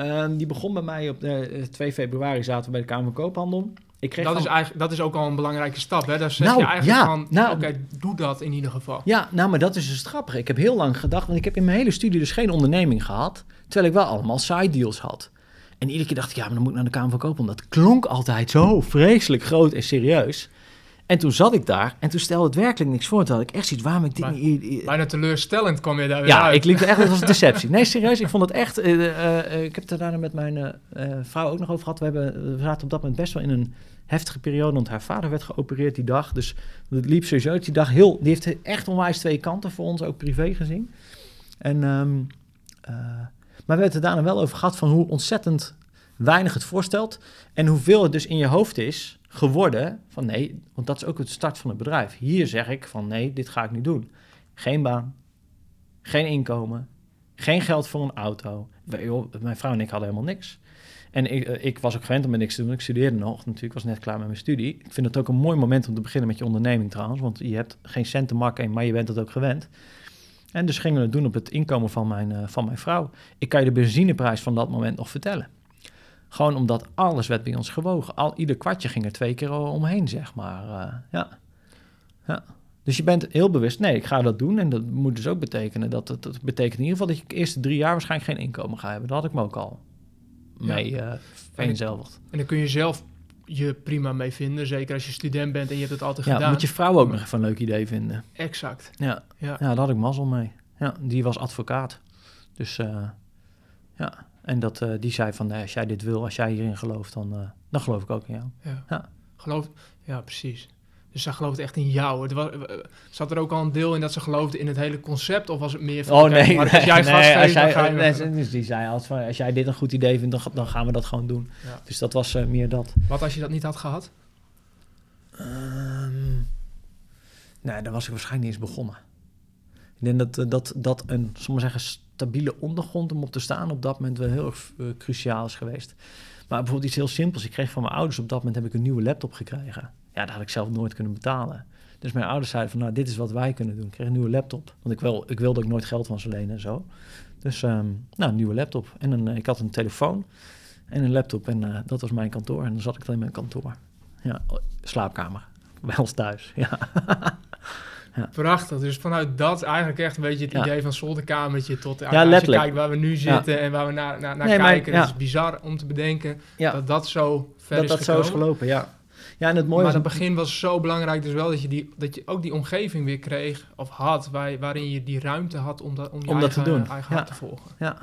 Speaker 2: Uh, die begon bij mij op de, 2 februari zaten we bij de Kamer van Koophandel.
Speaker 1: Ik kreeg dat, van... is eigenlijk, dat is ook al een belangrijke stap. Hè? Daar zeg nou, je eigenlijk
Speaker 2: ja,
Speaker 1: van,
Speaker 2: nou,
Speaker 1: oké, doe dat in ieder geval.
Speaker 2: Ja, nou, maar dat is dus het grappige. Ik heb heel lang gedacht, want ik heb in mijn hele studie dus geen onderneming gehad. Terwijl ik wel allemaal side deals had. En iedere keer dacht ik, ja, maar dan moet ik naar de Kamer van Koophandel. Dat klonk altijd zo vreselijk groot en serieus. En toen zat ik daar en toen stelde het werkelijk niks voor. Toen had ik echt zoiets, waarom ik dit niet...
Speaker 1: Bijna teleurstellend kwam je daar weer
Speaker 2: Ja,
Speaker 1: uit.
Speaker 2: ik liep er echt als een deceptie. Nee, serieus, ik vond het echt... Uh, uh, ik heb het er daarna met mijn uh, vrouw ook nog over gehad. We, hebben, we zaten op dat moment best wel in een heftige periode, want haar vader werd geopereerd die dag. Dus het liep sowieso die dag heel... Die heeft echt onwijs twee kanten voor ons, ook privé gezien. En... Um, maar we hebben het er daarna wel over gehad van hoe ontzettend weinig het voorstelt en hoeveel het dus in je hoofd is geworden van nee, want dat is ook het start van het bedrijf. Hier zeg ik van nee, dit ga ik niet doen. Geen baan, geen inkomen, geen geld voor een auto. Mijn vrouw en ik hadden helemaal niks. En ik, ik, was ook gewend om met niks te doen. Ik studeerde nog natuurlijk, was net klaar met mijn studie. Ik vind het ook een mooi moment om te beginnen met je onderneming trouwens, want je hebt geen cent te makken, maar je bent het ook gewend. En dus gingen we het doen op het inkomen van mijn, uh, van mijn vrouw. Ik kan je de benzineprijs van dat moment nog vertellen. Gewoon omdat alles werd bij ons gewogen. Al, ieder kwartje ging er twee keer omheen, zeg maar. Uh, ja. ja. Dus je bent heel bewust, nee, ik ga dat doen. En dat moet dus ook betekenen dat het, dat betekent in ieder geval dat je de eerste drie jaar waarschijnlijk geen inkomen ga hebben. Dat had ik me ook al mee uh, vereenzelvigd.
Speaker 1: En dan kun je zelf je prima mee vinden. Zeker als je student bent en je hebt het altijd
Speaker 2: ja,
Speaker 1: gedaan.
Speaker 2: moet je vrouw ook nog even een leuk idee vinden.
Speaker 1: Exact.
Speaker 2: Ja, ja. ja daar had ik mazzel mee. Ja, die was advocaat. Dus uh, ja, en dat, uh, die zei van, nee, als jij dit wil, als jij hierin gelooft, dan, uh, dan geloof ik ook in jou.
Speaker 1: Ja, ja. Geloof, ja precies. Dus zij geloofde echt in jou. Het was, zat er ook al een deel in dat ze geloofde in het hele concept? Of was het meer van...
Speaker 2: Oh nee,
Speaker 1: maar als jij
Speaker 2: nee,
Speaker 1: gast
Speaker 2: als
Speaker 1: geeft,
Speaker 2: jij, nee, dus die zei als, als jij dit een goed idee vindt, dan, dan gaan we dat gewoon doen.
Speaker 1: Ja.
Speaker 2: Dus dat was uh, meer dat.
Speaker 1: Wat als je dat niet had gehad?
Speaker 2: Um, nee, dan was ik waarschijnlijk niet eens begonnen. Ik denk dat, dat, dat een, zullen zeggen, stabiele ondergrond om op te staan op dat moment wel heel erg uh, cruciaal is geweest. Maar bijvoorbeeld iets heel simpels. Ik kreeg van mijn ouders op dat moment heb ik een nieuwe laptop gekregen. Ja, dat had ik zelf nooit kunnen betalen. Dus mijn ouders zeiden van, nou, dit is wat wij kunnen doen. Ik kreeg een nieuwe laptop. Want ik, wil, ik wilde ook nooit geld van ze lenen en zo. Dus, um, nou, een nieuwe laptop. En een, ik had een telefoon en een laptop en uh, dat was mijn kantoor. En dan zat ik dan in mijn kantoor. Ja, slaapkamer. Bij ons thuis, ja.
Speaker 1: Ja. Prachtig. Dus vanuit dat eigenlijk echt een beetje het
Speaker 2: Ja.
Speaker 1: idee van zolderkamertje tot ja, als je kijkt waar we nu zitten en waar we naar, naar, naar
Speaker 2: Nee, maar-
Speaker 1: kijken.
Speaker 2: ja.
Speaker 1: Het is bizar om te bedenken dat dat zo ver
Speaker 2: dat
Speaker 1: is
Speaker 2: dat zo
Speaker 1: gekomen.
Speaker 2: is gelopen, ja. Ja, en het mooie
Speaker 1: maar
Speaker 2: was...
Speaker 1: het begin was zo belangrijk dus wel dat je, die, dat je ook die omgeving weer kreeg of had waar, waarin je die ruimte had om, dat, om
Speaker 2: dat te
Speaker 1: eigen,
Speaker 2: doen,
Speaker 1: eigen hart te volgen.
Speaker 2: Ja.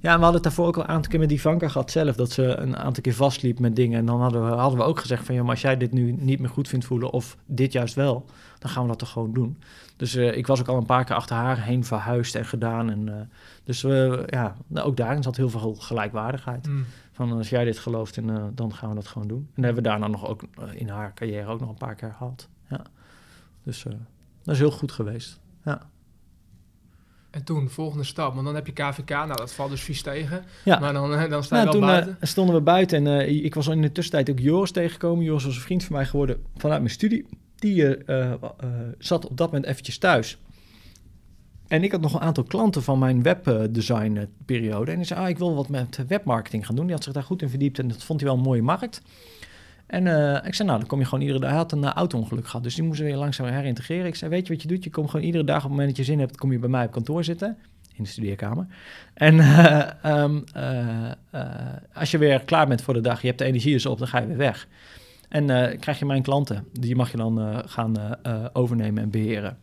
Speaker 2: ja, en we hadden het daarvoor ook al een aantal keer met die Vanka gehad zelf. Dat ze een aantal keer vastliep met dingen. En dan hadden we, hadden we ook gezegd van... Ja, maar als jij dit nu niet meer goed vindt voelen of dit juist wel... dan gaan we dat toch gewoon doen. Dus eh, ik was ook al een paar keer achter haar heen verhuisd en gedaan. En, eh, dus we, ja, nou, ook daarin zat heel veel gelijkwaardigheid.
Speaker 1: Mm.
Speaker 2: Van als jij dit gelooft, en, dan gaan we dat gewoon doen. En dat hebben we daarna nog ook in haar carrière ook nog een paar keer gehad. Ja. Dus dat is heel goed geweest. Ja.
Speaker 1: En toen, de volgende stap. Want dan heb je KVK, nou dat valt dus vies tegen.
Speaker 2: Ja.
Speaker 1: Maar dan, dan sta je
Speaker 2: Nou,
Speaker 1: wel
Speaker 2: toen
Speaker 1: buiten.
Speaker 2: stonden we buiten en ik was in de tussentijd ook Joris tegengekomen. Joris was een vriend van mij geworden vanuit mijn studie. Die eh, eh, zat op dat moment eventjes thuis. En ik had nog een aantal klanten van mijn webdesign eh, periode. En die zei, ah, ik wil wat met webmarketing gaan doen. Die had zich daar goed in verdiept en dat vond hij wel een mooie markt. En eh, ik zei, nou, dan kom je gewoon iedere dag. Hij had een uh, auto-ongeluk gehad, dus die moesten weer langzaam herintegreren. Ik zei, weet je wat je doet? Je komt gewoon iedere dag op het moment dat je zin hebt, kom je bij mij op kantoor zitten. In de studeerkamer. En um, als je weer klaar bent voor de dag, je hebt de energie dus op, dan ga je weer weg. En krijg je mijn klanten, die mag je dan gaan overnemen en beheren.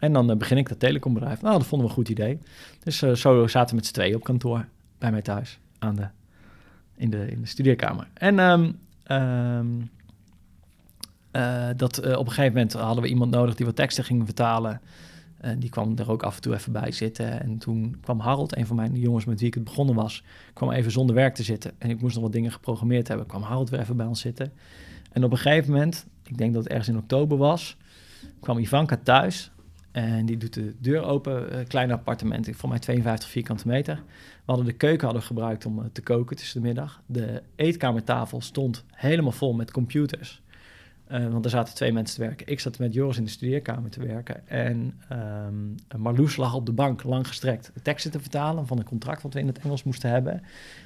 Speaker 2: En dan begin ik dat telecombedrijf. Nou, dat vonden we een goed idee. Dus zo zaten we met z'n tweeën op kantoor bij mij thuis aan de, in, de, in de studeerkamer. En Um, uh, dat op een gegeven moment hadden we iemand nodig die wat teksten ging vertalen. En die kwam er ook af en toe even bij zitten. En toen kwam Harold, een van mijn jongens met wie ik het begonnen was, kwam even zonder werk te zitten. En ik moest nog wat dingen geprogrammeerd hebben. Kwam Harold weer even bij ons zitten. En op een gegeven moment, ik denk dat het ergens in oktober was, kwam Ivanka thuis. En die doet de deur open, uh, klein appartement, voor mij 52 vierkante meter. We hadden de keuken hadden gebruikt om uh, te koken tussen de middag. De eetkamertafel stond helemaal vol met computers. Uh, want er zaten twee mensen te werken. Ik zat met Joris in de studeerkamer te werken. En um, Marloes lag op de bank, lang gestrekt, teksten te vertalen van een contract wat we in het Engels moesten hebben.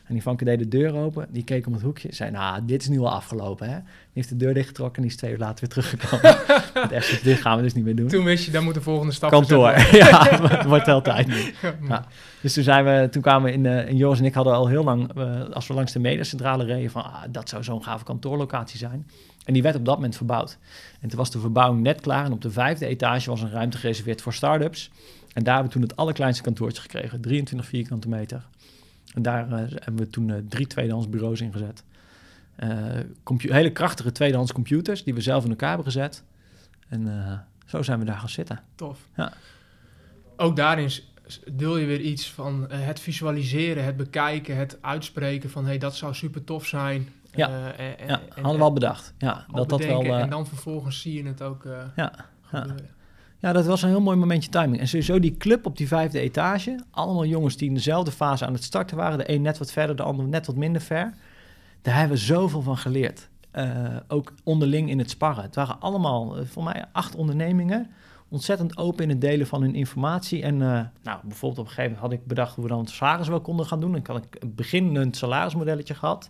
Speaker 2: En die Vanke deed de deur open, die keek om het hoekje. Zei, nou, dit is nu al afgelopen, hè? Die heeft de deur dichtgetrokken en die is twee uur later weer teruggekomen. echt, dit gaan we dus niet meer doen.
Speaker 1: Toen wist je, dan moet de volgende stap
Speaker 2: Kantoor, ja, dat wordt altijd niet. Ja. Dus toen, zijn we, toen kwamen we in, uh, en Joris en ik hadden al heel lang, uh, als we langs de mediacentrale reden, van ah, dat zou zo'n gave kantoorlocatie zijn. En die werd op dat moment verbouwd. En toen was de verbouwing net klaar. En op de vijfde etage was een ruimte gereserveerd voor start-ups. En daar hebben we toen het allerkleinste kantoortje gekregen. 23 vierkante meter. En daar uh, hebben we toen uh, drie tweedehands bureaus ingezet. Uh, hele krachtige tweedehands computers die we zelf in elkaar hebben gezet. En zo zijn we daar gaan zitten.
Speaker 1: Tof.
Speaker 2: Ja.
Speaker 1: Ook daarin deel je weer iets van het visualiseren, het bekijken, het uitspreken van... hé, hey, dat zou super tof zijn.
Speaker 2: Ja, en, ja en, hadden we al bedacht. Ja,
Speaker 1: dat dat wel, en dan vervolgens zie je het ook
Speaker 2: ja, ja, ja. dat was een heel mooi momentje timing. En sowieso die club op die vijfde etage. Allemaal jongens die in dezelfde fase aan het starten waren. De een net wat verder, de ander net wat minder ver. Daar hebben we zoveel van geleerd. ook onderling in het sparren. Het waren allemaal, voor mij, acht ondernemingen ontzettend open in het delen van hun informatie. En uh, nou, bijvoorbeeld op een gegeven moment had ik bedacht hoe we dan het salaris wel konden gaan doen. En ik had een beginnend salarismodelletje gehad.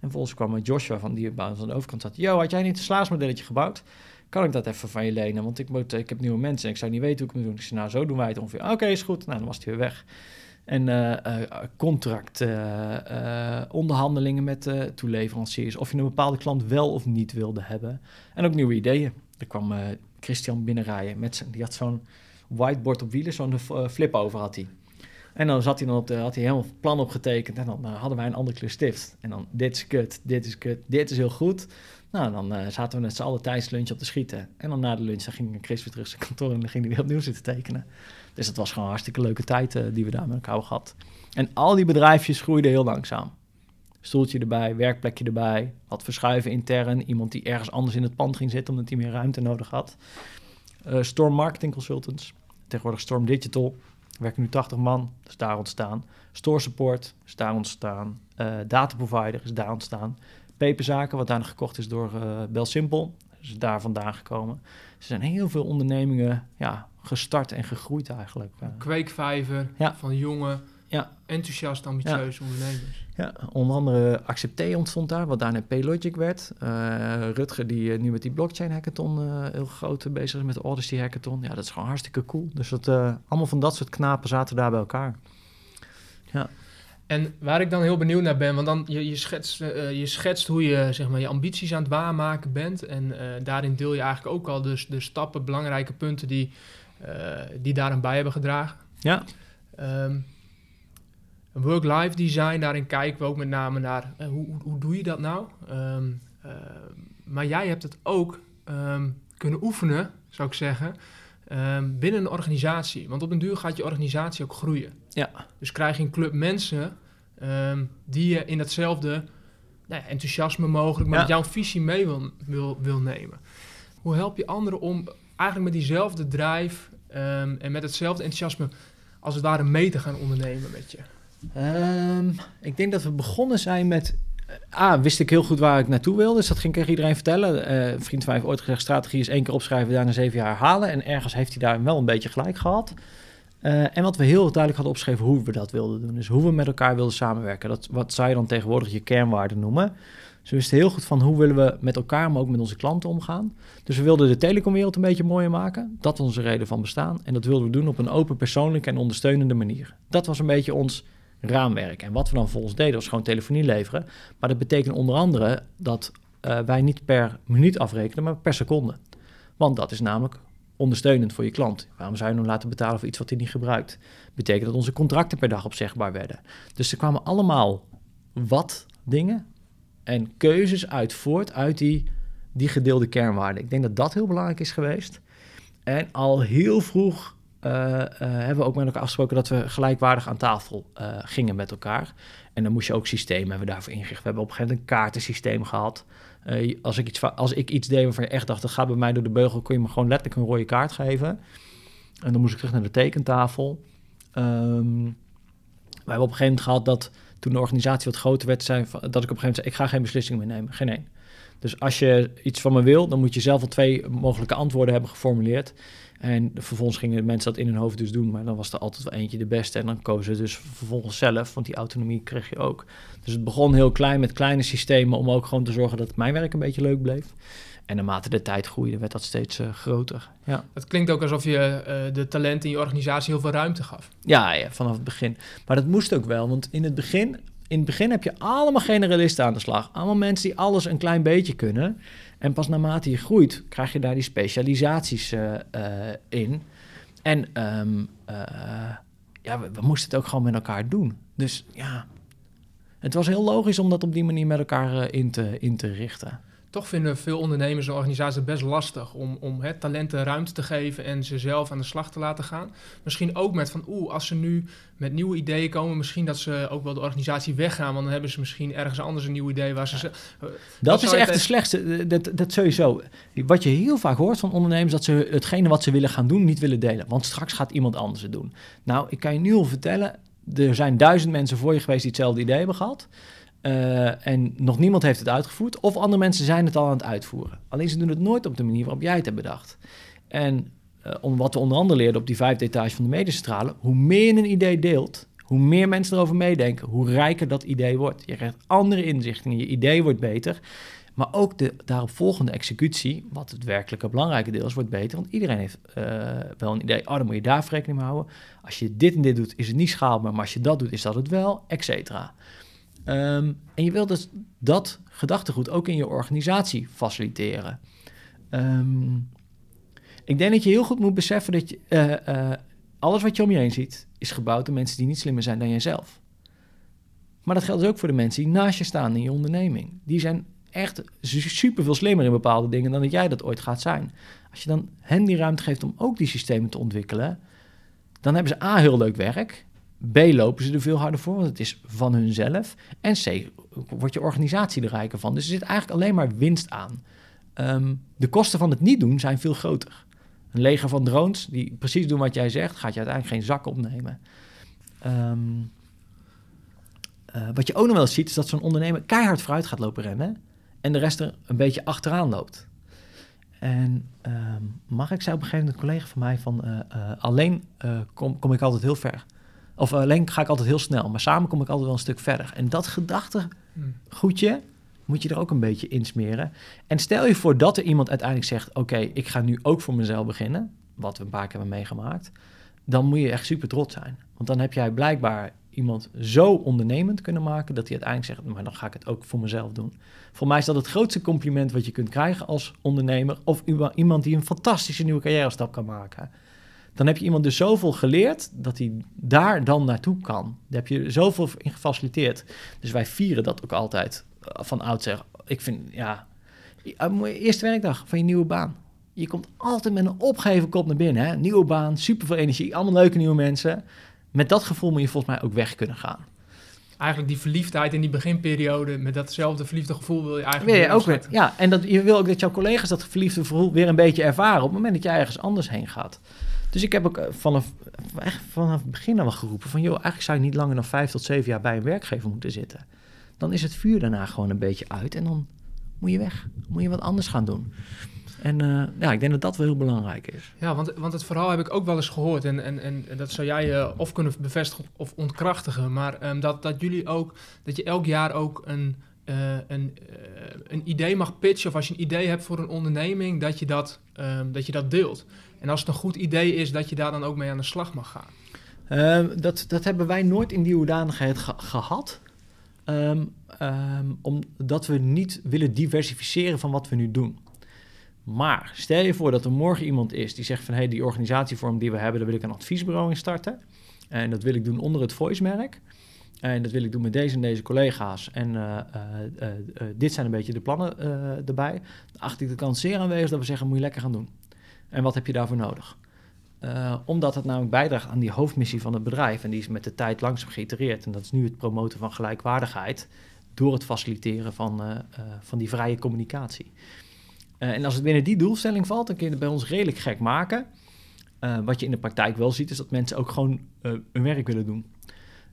Speaker 2: En vervolgens kwam Joshua van die bij ons aan de overkant zat. Yo, had jij niet een salarismodelletje gebouwd? Kan ik dat even van je lenen? Want ik, moet, ik heb nieuwe mensen en ik zou niet weten hoe ik moet doen. Ik zei, nou, zo doen wij het ongeveer. Oké, is goed. Nou, dan was hij weer weg. En uh, contract, uh, onderhandelingen met toeleveranciers. Of je een bepaalde klant wel of niet wilde hebben. En ook nieuwe ideeën. Er kwam Christian binnenrijden. Met zijn, die had zo'n whiteboard op wielen, zo'n flip over had hij. En dan zat hij dan op de, had hij helemaal plan opgetekend. En dan hadden wij een andere kleur stift. En dan, dit is kut, dit is kut, dit is heel goed. Nou, dan uh, zaten we met z'n allen tijdens lunch op te schieten. En dan na de lunch dan ging Chris weer terug zijn kantoor en dan ging hij weer opnieuw zitten tekenen. Dus dat was gewoon hartstikke leuke tijd uh, die we daar met elkaar hebben gehad. En al die bedrijfjes groeiden heel langzaam. Stoeltje erbij, werkplekje erbij, wat verschuiven intern. Iemand die ergens anders in het pand ging zitten omdat hij meer ruimte nodig had. Storm Marketing Consultants, tegenwoordig Storm Digital werken nu 80 man, is daar ontstaan. Store support is daar ontstaan. Uh, data provider is daar ontstaan. Peperzaken, wat daar gekocht is door uh, Belsimpel, is daar vandaan gekomen. Er zijn heel veel ondernemingen ja, gestart en gegroeid eigenlijk.
Speaker 1: Kweekvijver ja. van jonge, ja. enthousiast, ambitieuze
Speaker 2: ja.
Speaker 1: ondernemers.
Speaker 2: Ja, onder andere Accepté ontstond daar, wat daarna Paylogic werd. Uh, Rutger, die uh, nu met die blockchain hackathon uh, heel groot bezig is met de Odyssey hackathon. Ja, dat is gewoon hartstikke cool. Dus dat, allemaal van dat soort knapen zaten daar bij elkaar. Ja.
Speaker 1: En waar ik dan heel benieuwd naar ben, want dan je, je, schetst, je schetst hoe je zeg maar, je ambities aan het waarmaken bent. En daarin deel je eigenlijk ook al dus de stappen, belangrijke punten die, die daaraan bij hebben gedragen.
Speaker 2: Ja.
Speaker 1: Um, Work-life design, daarin kijken we ook met name naar uh, hoe, hoe, doe je dat nou? Um, uh, maar jij hebt het ook um, kunnen oefenen, zou ik zeggen, um, binnen een organisatie. Want op een duur gaat je organisatie ook groeien.
Speaker 2: Ja.
Speaker 1: Dus krijg je een club mensen die je in datzelfde nou ja, enthousiasme mogelijk, met ja. jouw visie mee wil, wil, wil nemen. Hoe help je anderen om eigenlijk met diezelfde drive en met hetzelfde enthousiasme als het ware mee te gaan ondernemen met je?
Speaker 2: Um, ik denk dat we begonnen zijn met. Ah, wist ik heel goed waar ik naartoe wilde. Dus dat ging ik iedereen vertellen. Uh, een vriend van mij heeft ooit gezegd: strategie is één keer opschrijven, daarna zeven jaar herhalen. En ergens heeft hij daar wel een beetje gelijk gehad. Uh, en wat we heel duidelijk hadden opgeschreven hoe we dat wilden doen. Dus hoe we met elkaar wilden samenwerken. Dat, wat zou je dan tegenwoordig je kernwaarden noemen. Ze wisten heel goed van hoe willen we met elkaar, maar ook met onze klanten omgaan. Dus we wilden de telecomwereld een beetje mooier maken. Dat was onze reden van bestaan. En dat wilden we doen op een open, persoonlijke en ondersteunende manier. Dat was een beetje ons raamwerk. En wat we dan volgens deden was gewoon telefonie leveren. Maar dat betekent onder andere dat uh, wij niet per minuut afrekenen, maar per seconde. Want dat is namelijk ondersteunend voor je klant. Waarom zou je hem laten betalen voor iets wat hij niet gebruikt? Betekent dat onze contracten per dag opzegbaar werden. Dus er kwamen allemaal wat dingen en keuzes uit voort uit die, die gedeelde kernwaarden. Ik denk dat dat heel belangrijk is geweest. En al heel vroeg hebben we ook met elkaar afgesproken dat we gelijkwaardig aan tafel uh, gingen met elkaar. En dan moest je ook systemen hebben daarvoor ingericht. We hebben op een gegeven moment een kaartensysteem gehad. als, ik iets, als ik iets deed waarvan je echt dacht, dat gaat bij mij door de beugel, kon je me gewoon letterlijk een rode kaart geven. En dan moest ik terug naar de tekentafel. Um, we hebben op een gegeven moment gehad dat toen de organisatie wat groter werd, dat ik op een gegeven moment zei, ik ga geen beslissing meer nemen, geen één. Dus als je iets van me wil, dan moet je zelf al twee mogelijke antwoorden hebben geformuleerd. En vervolgens gingen mensen dat in hun hoofd dus doen, maar dan was er altijd wel eentje de beste. En dan kozen ze dus vervolgens zelf, want die autonomie kreeg je ook. Dus het begon heel klein met kleine systemen om ook gewoon te zorgen dat mijn werk een beetje leuk bleef. En naarmate de tijd groeide, werd dat steeds uh, groter. Ja.
Speaker 1: Het klinkt ook alsof je uh, de talenten in je organisatie heel veel ruimte gaf.
Speaker 2: Ja, ja, vanaf het begin. Maar dat moest ook wel, want in het begin, in het begin heb je allemaal generalisten aan de slag. Allemaal mensen die alles een klein beetje kunnen. En pas naarmate je groeit, krijg je daar die specialisaties uh, in. En um, ja, we, we moesten het ook gewoon met elkaar doen. Dus ja, het was heel logisch om dat op die manier met elkaar in, te, in te richten
Speaker 1: toch vinden veel ondernemers en organisaties best lastig om, om hè, talenten ruimte te geven en ze zelf aan de slag te laten gaan. Misschien ook met van, oeh, als ze nu met nieuwe ideeën komen, misschien dat ze ook wel de organisatie weggaan, want dan hebben ze misschien ergens anders een nieuw idee waar ze...
Speaker 2: Ja. dat is echt de slechtste, dat, dat sowieso. Wat je heel vaak hoort van ondernemers, dat ze hetgene wat ze willen gaan doen niet willen delen, want straks gaat iemand anders het doen. Nou, ik kan je nu al vertellen, er zijn duizend mensen voor je geweest die hetzelfde idee hebben gehad. Uh, en nog niemand heeft het uitgevoerd. Of andere mensen zijn het al aan het uitvoeren. Alleen ze doen het nooit op de manier waarop jij het hebt bedacht. En uh, om wat we onder andere leerden op die vijfde etage van de medicentrale... hoe meer je een idee deelt, hoe meer mensen erover meedenken... hoe rijker dat idee wordt. Je krijgt andere inzichten, je idee wordt beter... Maar ook de daaropvolgende executie, wat het werkelijke belangrijke deel is, wordt beter. Want iedereen heeft uh, wel een idee. Oh, dan moet je daar rekening mee houden. Als je dit en dit doet, is het niet schaalbaar. Maar als je dat doet, is dat het wel, et cetera. Um, en je wilt dus dat gedachtegoed ook in je organisatie faciliteren. Um, ik denk dat je heel goed moet beseffen dat je, uh, uh, alles wat je om je heen ziet, is gebouwd door mensen die niet slimmer zijn dan jijzelf. Maar dat geldt dus ook voor de mensen die naast je staan in je onderneming. Die zijn echt super veel slimmer in bepaalde dingen dan dat jij dat ooit gaat zijn. Als je dan hen die ruimte geeft om ook die systemen te ontwikkelen, dan hebben ze A, heel leuk werk. B, lopen ze er veel harder voor, want het is van hunzelf. En C, wordt je organisatie er rijker van. Dus er zit eigenlijk alleen maar winst aan. Um, de kosten van het niet doen zijn veel groter. Een leger van drones die precies doen wat jij zegt, gaat je uiteindelijk geen zak opnemen. Um, uh, wat je ook nog wel ziet, is dat zo'n ondernemer keihard vooruit gaat lopen rennen en de rest er een beetje achteraan loopt. En um, mag ik zei op een gegeven moment een collega van mij van uh, uh, alleen kom, kom ik altijd heel ver. Of alleen ga ik altijd heel snel, maar samen kom ik altijd wel een stuk verder. En dat gedachtegoedje moet je er ook een beetje insmeren. En stel je voor dat er iemand uiteindelijk zegt: Oké, ik ga nu ook voor mezelf beginnen, wat we een paar keer hebben meegemaakt. Dan moet je echt super trots zijn. Want dan heb jij blijkbaar iemand zo ondernemend kunnen maken dat hij uiteindelijk zegt: Maar dan ga ik het ook voor mezelf doen. Voor mij is dat het grootste compliment wat je kunt krijgen als ondernemer. Of iemand die een fantastische nieuwe carrière stap kan maken dan heb je iemand dus zoveel geleerd dat hij daar dan naartoe kan. Daar heb je zoveel in gefaciliteerd. Dus wij vieren dat ook altijd eh, van oudsher. Ik vind, ja, eh, eerste werkdag van je nieuwe baan. Je komt altijd met een opgeven kop naar binnen. Hè? Nieuwe baan, superveel energie, allemaal leuke nieuwe mensen. Met dat gevoel moet je volgens mij ook weg kunnen gaan.
Speaker 1: Eigenlijk die verliefdheid in die beginperiode, met datzelfde verliefde gevoel wil je eigenlijk
Speaker 2: weer ook weer. Ja, en dat, je wil ook dat jouw collega's dat verliefde gevoel weer een beetje ervaren op het moment dat jij ergens anders heen gaat. Dus ik heb ook eh, vanaf, echt vanaf het begin al geroepen van... joh, eigenlijk zou je niet langer dan vijf tot zeven jaar bij een werkgever moeten zitten. Dan is het vuur daarna gewoon een beetje uit en dan moet je weg. moet je wat anders gaan doen. En uh, ja, ik denk dat dat wel heel belangrijk is.
Speaker 1: Ja, want, want het verhaal heb ik ook wel eens gehoord. En, en, en dat zou jij uh, of kunnen bevestigen of ontkrachtigen. Maar um, dat, dat jullie ook, dat je elk jaar ook een eh, een, eh, een idee mag pitchen of als je een idee hebt voor een onderneming, dat je dat, ehm, dat je dat deelt. En als het een goed idee is, dat je daar dan ook mee aan de slag mag gaan.
Speaker 2: Ehm, dat, dat hebben wij nooit in die hoedanigheid ge- gehad. Ehm, ehm, omdat we niet willen diversificeren van wat we nu doen. Maar stel je voor dat er morgen iemand is die zegt van... hé, hey, die organisatievorm die we hebben, daar wil ik een adviesbureau in starten. En dat wil ik doen onder het Voice-merk. En dat wil ik doen met deze en deze collega's. En eh, eh, eh, dit zijn een beetje de plannen erbij. Dan acht ik de kans zeer aanwezig dat we zeggen, moet je lekker gaan doen. En wat heb je daarvoor nodig? Eh, omdat het namelijk bijdraagt aan die hoofdmissie van het bedrijf. En die is met de tijd langzaam geïtereerd. En dat is nu het promoten van gelijkwaardigheid. Door het faciliteren van, eh, eh, van die vrije communicatie. En als het binnen die doelstelling valt, dan kun je het bij ons redelijk gek maken. Wat je in de praktijk wel ziet, is dat mensen ook gewoon hun werk willen doen.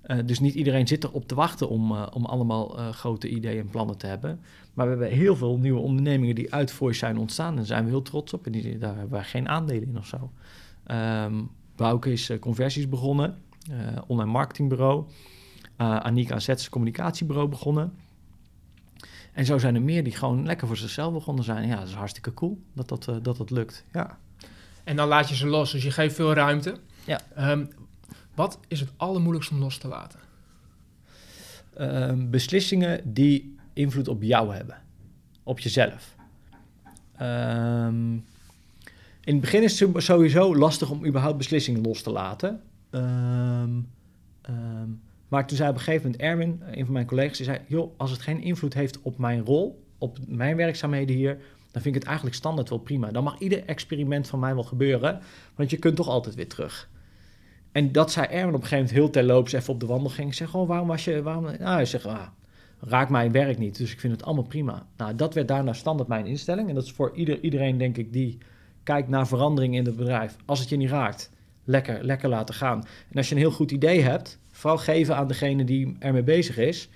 Speaker 2: Eh, dus niet iedereen zit erop te wachten om, eh, om allemaal eh, grote ideeën en plannen te hebben. Maar we hebben heel veel nieuwe ondernemingen die uit Voice zijn ontstaan. En daar zijn we heel trots op. En die, daar hebben wij geen aandelen in of zo. Ehm Bouke is conversies begonnen, online marketingbureau. Anika en Zets communicatiebureau begonnen. En zo zijn er meer die gewoon lekker voor zichzelf begonnen zijn. Ja, dat is hartstikke cool dat dat, dat, dat lukt. Ja.
Speaker 1: En dan laat je ze los, dus je geeft veel ruimte.
Speaker 2: Ja.
Speaker 1: Ehm, wat is het allermoeilijkste om los te laten?
Speaker 2: Ehm, beslissingen die invloed op jou hebben, op jezelf. Ehm, in het begin is het sowieso lastig om überhaupt beslissingen los te laten. Ehm, maar toen zei op een gegeven moment Erwin, een van mijn collega's, die zei: Joh, als het geen invloed heeft op mijn rol, op mijn werkzaamheden hier, dan vind ik het eigenlijk standaard wel prima. Dan mag ieder experiment van mij wel gebeuren, want je kunt toch altijd weer terug. En dat zei Erwin op een gegeven moment heel terloops even op de wandelgang. Ik zeg, oh, waarom was je... Waarom? Nou, hij zegt, ah, raak mijn werk niet, dus ik vind het allemaal prima. Nou, dat werd daarna standaard mijn instelling. En dat is voor ieder, iedereen, denk ik, die kijkt naar verandering in het bedrijf. Als het je niet raakt, lekker, lekker laten gaan. En als je een heel goed idee hebt, vooral geven aan degene die ermee bezig is.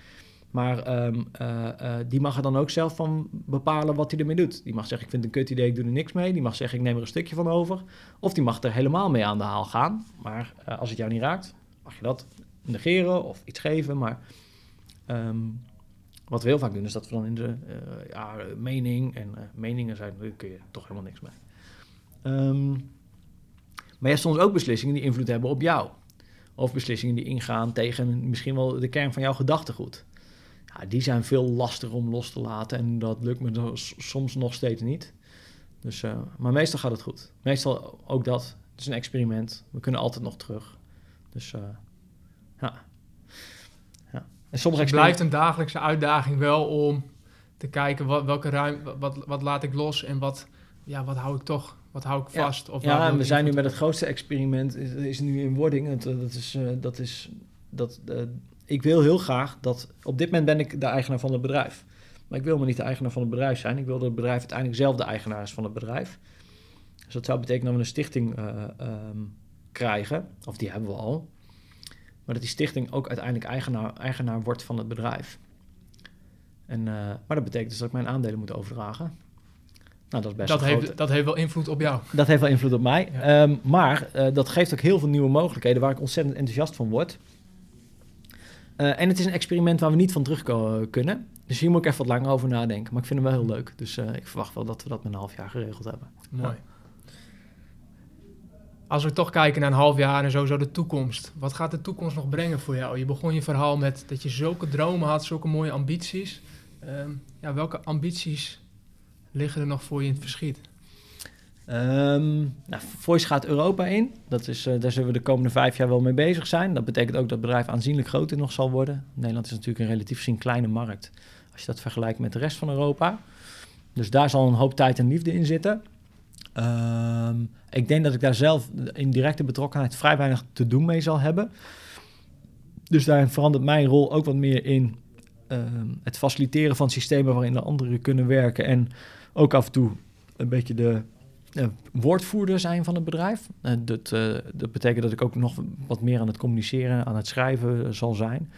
Speaker 2: Maar ehm, eh, eh, die mag er dan ook zelf van bepalen wat hij ermee doet. Die mag zeggen, ik vind een kut idee, ik doe er niks mee. Die mag zeggen, ik neem er een stukje van over. Of die mag er helemaal mee aan de haal gaan. Maar eh, als het jou niet raakt, mag je dat negeren of iets geven. Maar ehm, wat we heel vaak doen, is dat we dan in de ja, mening en meningen zijn, daar kun je toch helemaal niks mee. Ehm, maar je hebt soms ook beslissingen die invloed hebben op jou. Of beslissingen die ingaan tegen misschien wel de kern van jouw gedachtegoed. Ja, die zijn veel lastiger om los te laten en dat lukt me soms nog steeds niet. Dus, eh, maar meestal gaat het goed. Meestal ook dat. Het is een experiment. We kunnen altijd nog terug. Dus eh, ja. ja. En
Speaker 1: Het blijft een dagelijkse uitdaging wel om te kijken wat, welke ruim, wat, wat laat ik los en wat, ja, wat hou ik toch, wat hou ik
Speaker 2: Ja.
Speaker 1: vast. Of
Speaker 2: Ja,
Speaker 1: wil
Speaker 2: en we zijn nu met het grootste experiment, is, is nu in wording. Het, eh, dat is, dat is, dat, ik wil heel graag dat, op dit moment ben ik de eigenaar van het bedrijf. Maar ik wil maar niet de eigenaar van het bedrijf zijn. Ik wil dat het bedrijf uiteindelijk zelf de eigenaar is van het bedrijf. Dus dat zou betekenen dat we een stichting eh, ehm, krijgen, of die hebben we al. Maar dat die stichting ook uiteindelijk eigenaar, eigenaar wordt van het bedrijf. En, eh, maar dat betekent dus dat ik mijn aandelen moet overdragen. Nou, dat is best
Speaker 1: dat,
Speaker 2: grote-
Speaker 1: heeft, dat heeft wel invloed op jou.
Speaker 2: dat heeft wel invloed op mij.
Speaker 1: Ja.
Speaker 2: Ehm, maar eh, dat geeft ook heel veel nieuwe mogelijkheden waar ik ontzettend enthousiast van word. Eh, en het is een experiment waar we niet van terug kunnen. Dus hier moet ik even wat langer over nadenken. Maar ik vind hem wel heel leuk. Dus eh, ik verwacht wel dat we dat met een half jaar geregeld hebben.
Speaker 1: Mooi. Als we toch kijken naar een half jaar en sowieso de toekomst. Wat gaat de toekomst nog brengen voor jou? Je begon je verhaal met dat je zulke dromen had, zulke mooie ambities. Ehm, ja, welke ambities liggen er nog voor je in het verschiet?
Speaker 2: Ehm, nou, Voice gaat Europa in. Dat is, eh, daar zullen we de komende vijf jaar wel mee bezig zijn. Dat betekent ook dat het bedrijf aanzienlijk groter nog zal worden. Nederland is natuurlijk een relatief gezien kleine markt. Als je dat vergelijkt met de rest van Europa. Dus daar zal een hoop tijd en liefde in zitten. Ehm, ik denk dat ik daar zelf in directe betrokkenheid vrij weinig te doen mee zal hebben. Dus daar verandert mijn rol ook wat meer in ehm, het faciliteren van systemen waarin de anderen kunnen werken. En ook af en toe een beetje de woordvoerder zijn van het bedrijf. Eh, dat, eh, dat betekent dat ik ook nog wat meer aan het communiceren, aan het schrijven eh, zal zijn.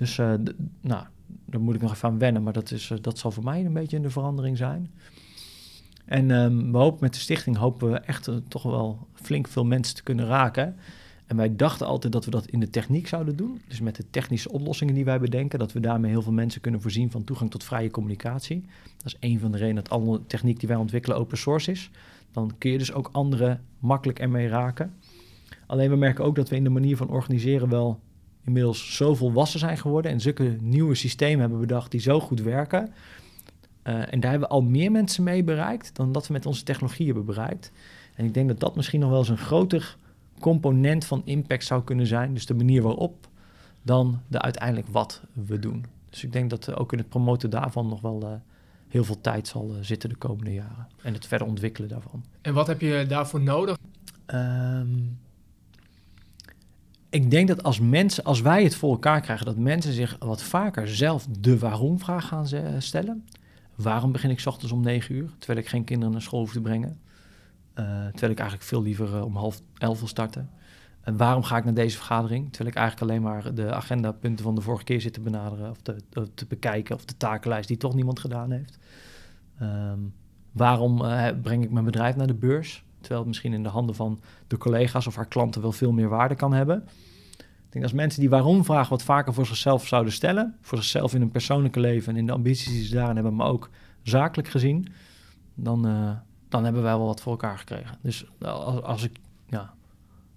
Speaker 2: Dus eh, nou, daar moet ik nog even aan wennen, maar dat, is, eh, dat zal voor mij een beetje de verandering zijn. En ehm, we hopen met de stichting hopen we echt eh, toch wel flink veel mensen te kunnen raken. En wij dachten altijd dat we dat in de techniek zouden doen. Dus met de technische oplossingen die wij bedenken, dat we daarmee heel veel mensen kunnen voorzien van toegang tot vrije communicatie. Dat is een van de redenen dat alle techniek die wij ontwikkelen open source is. Dan kun je dus ook anderen makkelijk ermee raken. Alleen we merken ook dat we in de manier van organiseren wel inmiddels zo volwassen zijn geworden en zulke nieuwe systemen hebben bedacht die zo goed werken. Uh, en daar hebben we al meer mensen mee bereikt dan dat we met onze technologie hebben bereikt. En ik denk dat dat misschien nog wel eens een groter component van impact zou kunnen zijn. Dus de manier waarop, dan de uiteindelijk wat we doen. Dus ik denk dat uh, ook in het promoten daarvan nog wel uh, heel veel tijd zal zitten de komende jaren. En het verder ontwikkelen daarvan.
Speaker 1: En wat heb je daarvoor nodig?
Speaker 2: Um, ik denk dat als mensen, als wij het voor elkaar krijgen, dat mensen zich wat vaker zelf de waarom-vraag gaan stellen. Waarom begin ik ochtends om negen uur, terwijl ik geen kinderen naar school hoef te brengen? Uh, terwijl ik eigenlijk veel liever om half elf wil starten. En waarom ga ik naar deze vergadering? Terwijl ik eigenlijk alleen maar de agendapunten van de vorige keer zit te benaderen of te, te bekijken of de takenlijst die toch niemand gedaan heeft. Um, waarom uh, breng ik mijn bedrijf naar de beurs? Terwijl het misschien in de handen van de collega's of haar klanten wel veel meer waarde kan hebben. Ik denk als mensen die waarom vragen wat vaker voor zichzelf zouden stellen, voor zichzelf in hun persoonlijke leven en in de ambities die ze daarin hebben, maar ook zakelijk gezien, dan, uh, dan hebben wij wel wat voor elkaar gekregen. Dus als, als ik, ja,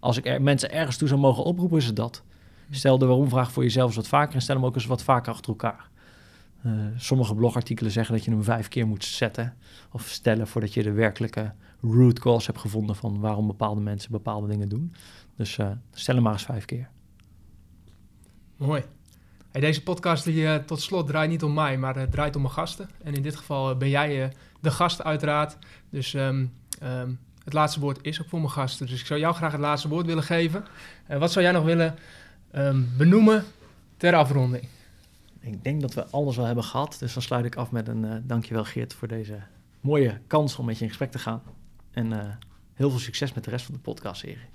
Speaker 2: als ik er, mensen ergens toe zou mogen oproepen, is het dat. Stel de waarom vraag voor jezelf wat vaker en stel hem ook eens wat vaker achter elkaar. Uh, sommige blogartikelen zeggen dat je hem vijf keer moet zetten of stellen voordat je de werkelijke root cause hebt gevonden van waarom bepaalde mensen bepaalde dingen doen. Dus uh, stel hem maar eens vijf keer.
Speaker 1: Mooi. Deze podcast die, uh, tot slot draait niet om mij, maar draait om mijn gasten. En in dit geval ben jij de gast uiteraard. Dus um, um, het laatste woord is ook voor mijn gasten. Dus ik zou jou graag het laatste woord willen geven. wat zou jij nog willen um, benoemen ter afronding?
Speaker 2: Ik denk dat we alles wel hebben gehad. Dus dan sluit ik af met een dankjewel Geert voor deze mooie kans om met je in gesprek te gaan. En uh, heel veel succes met de rest van de podcast-serie.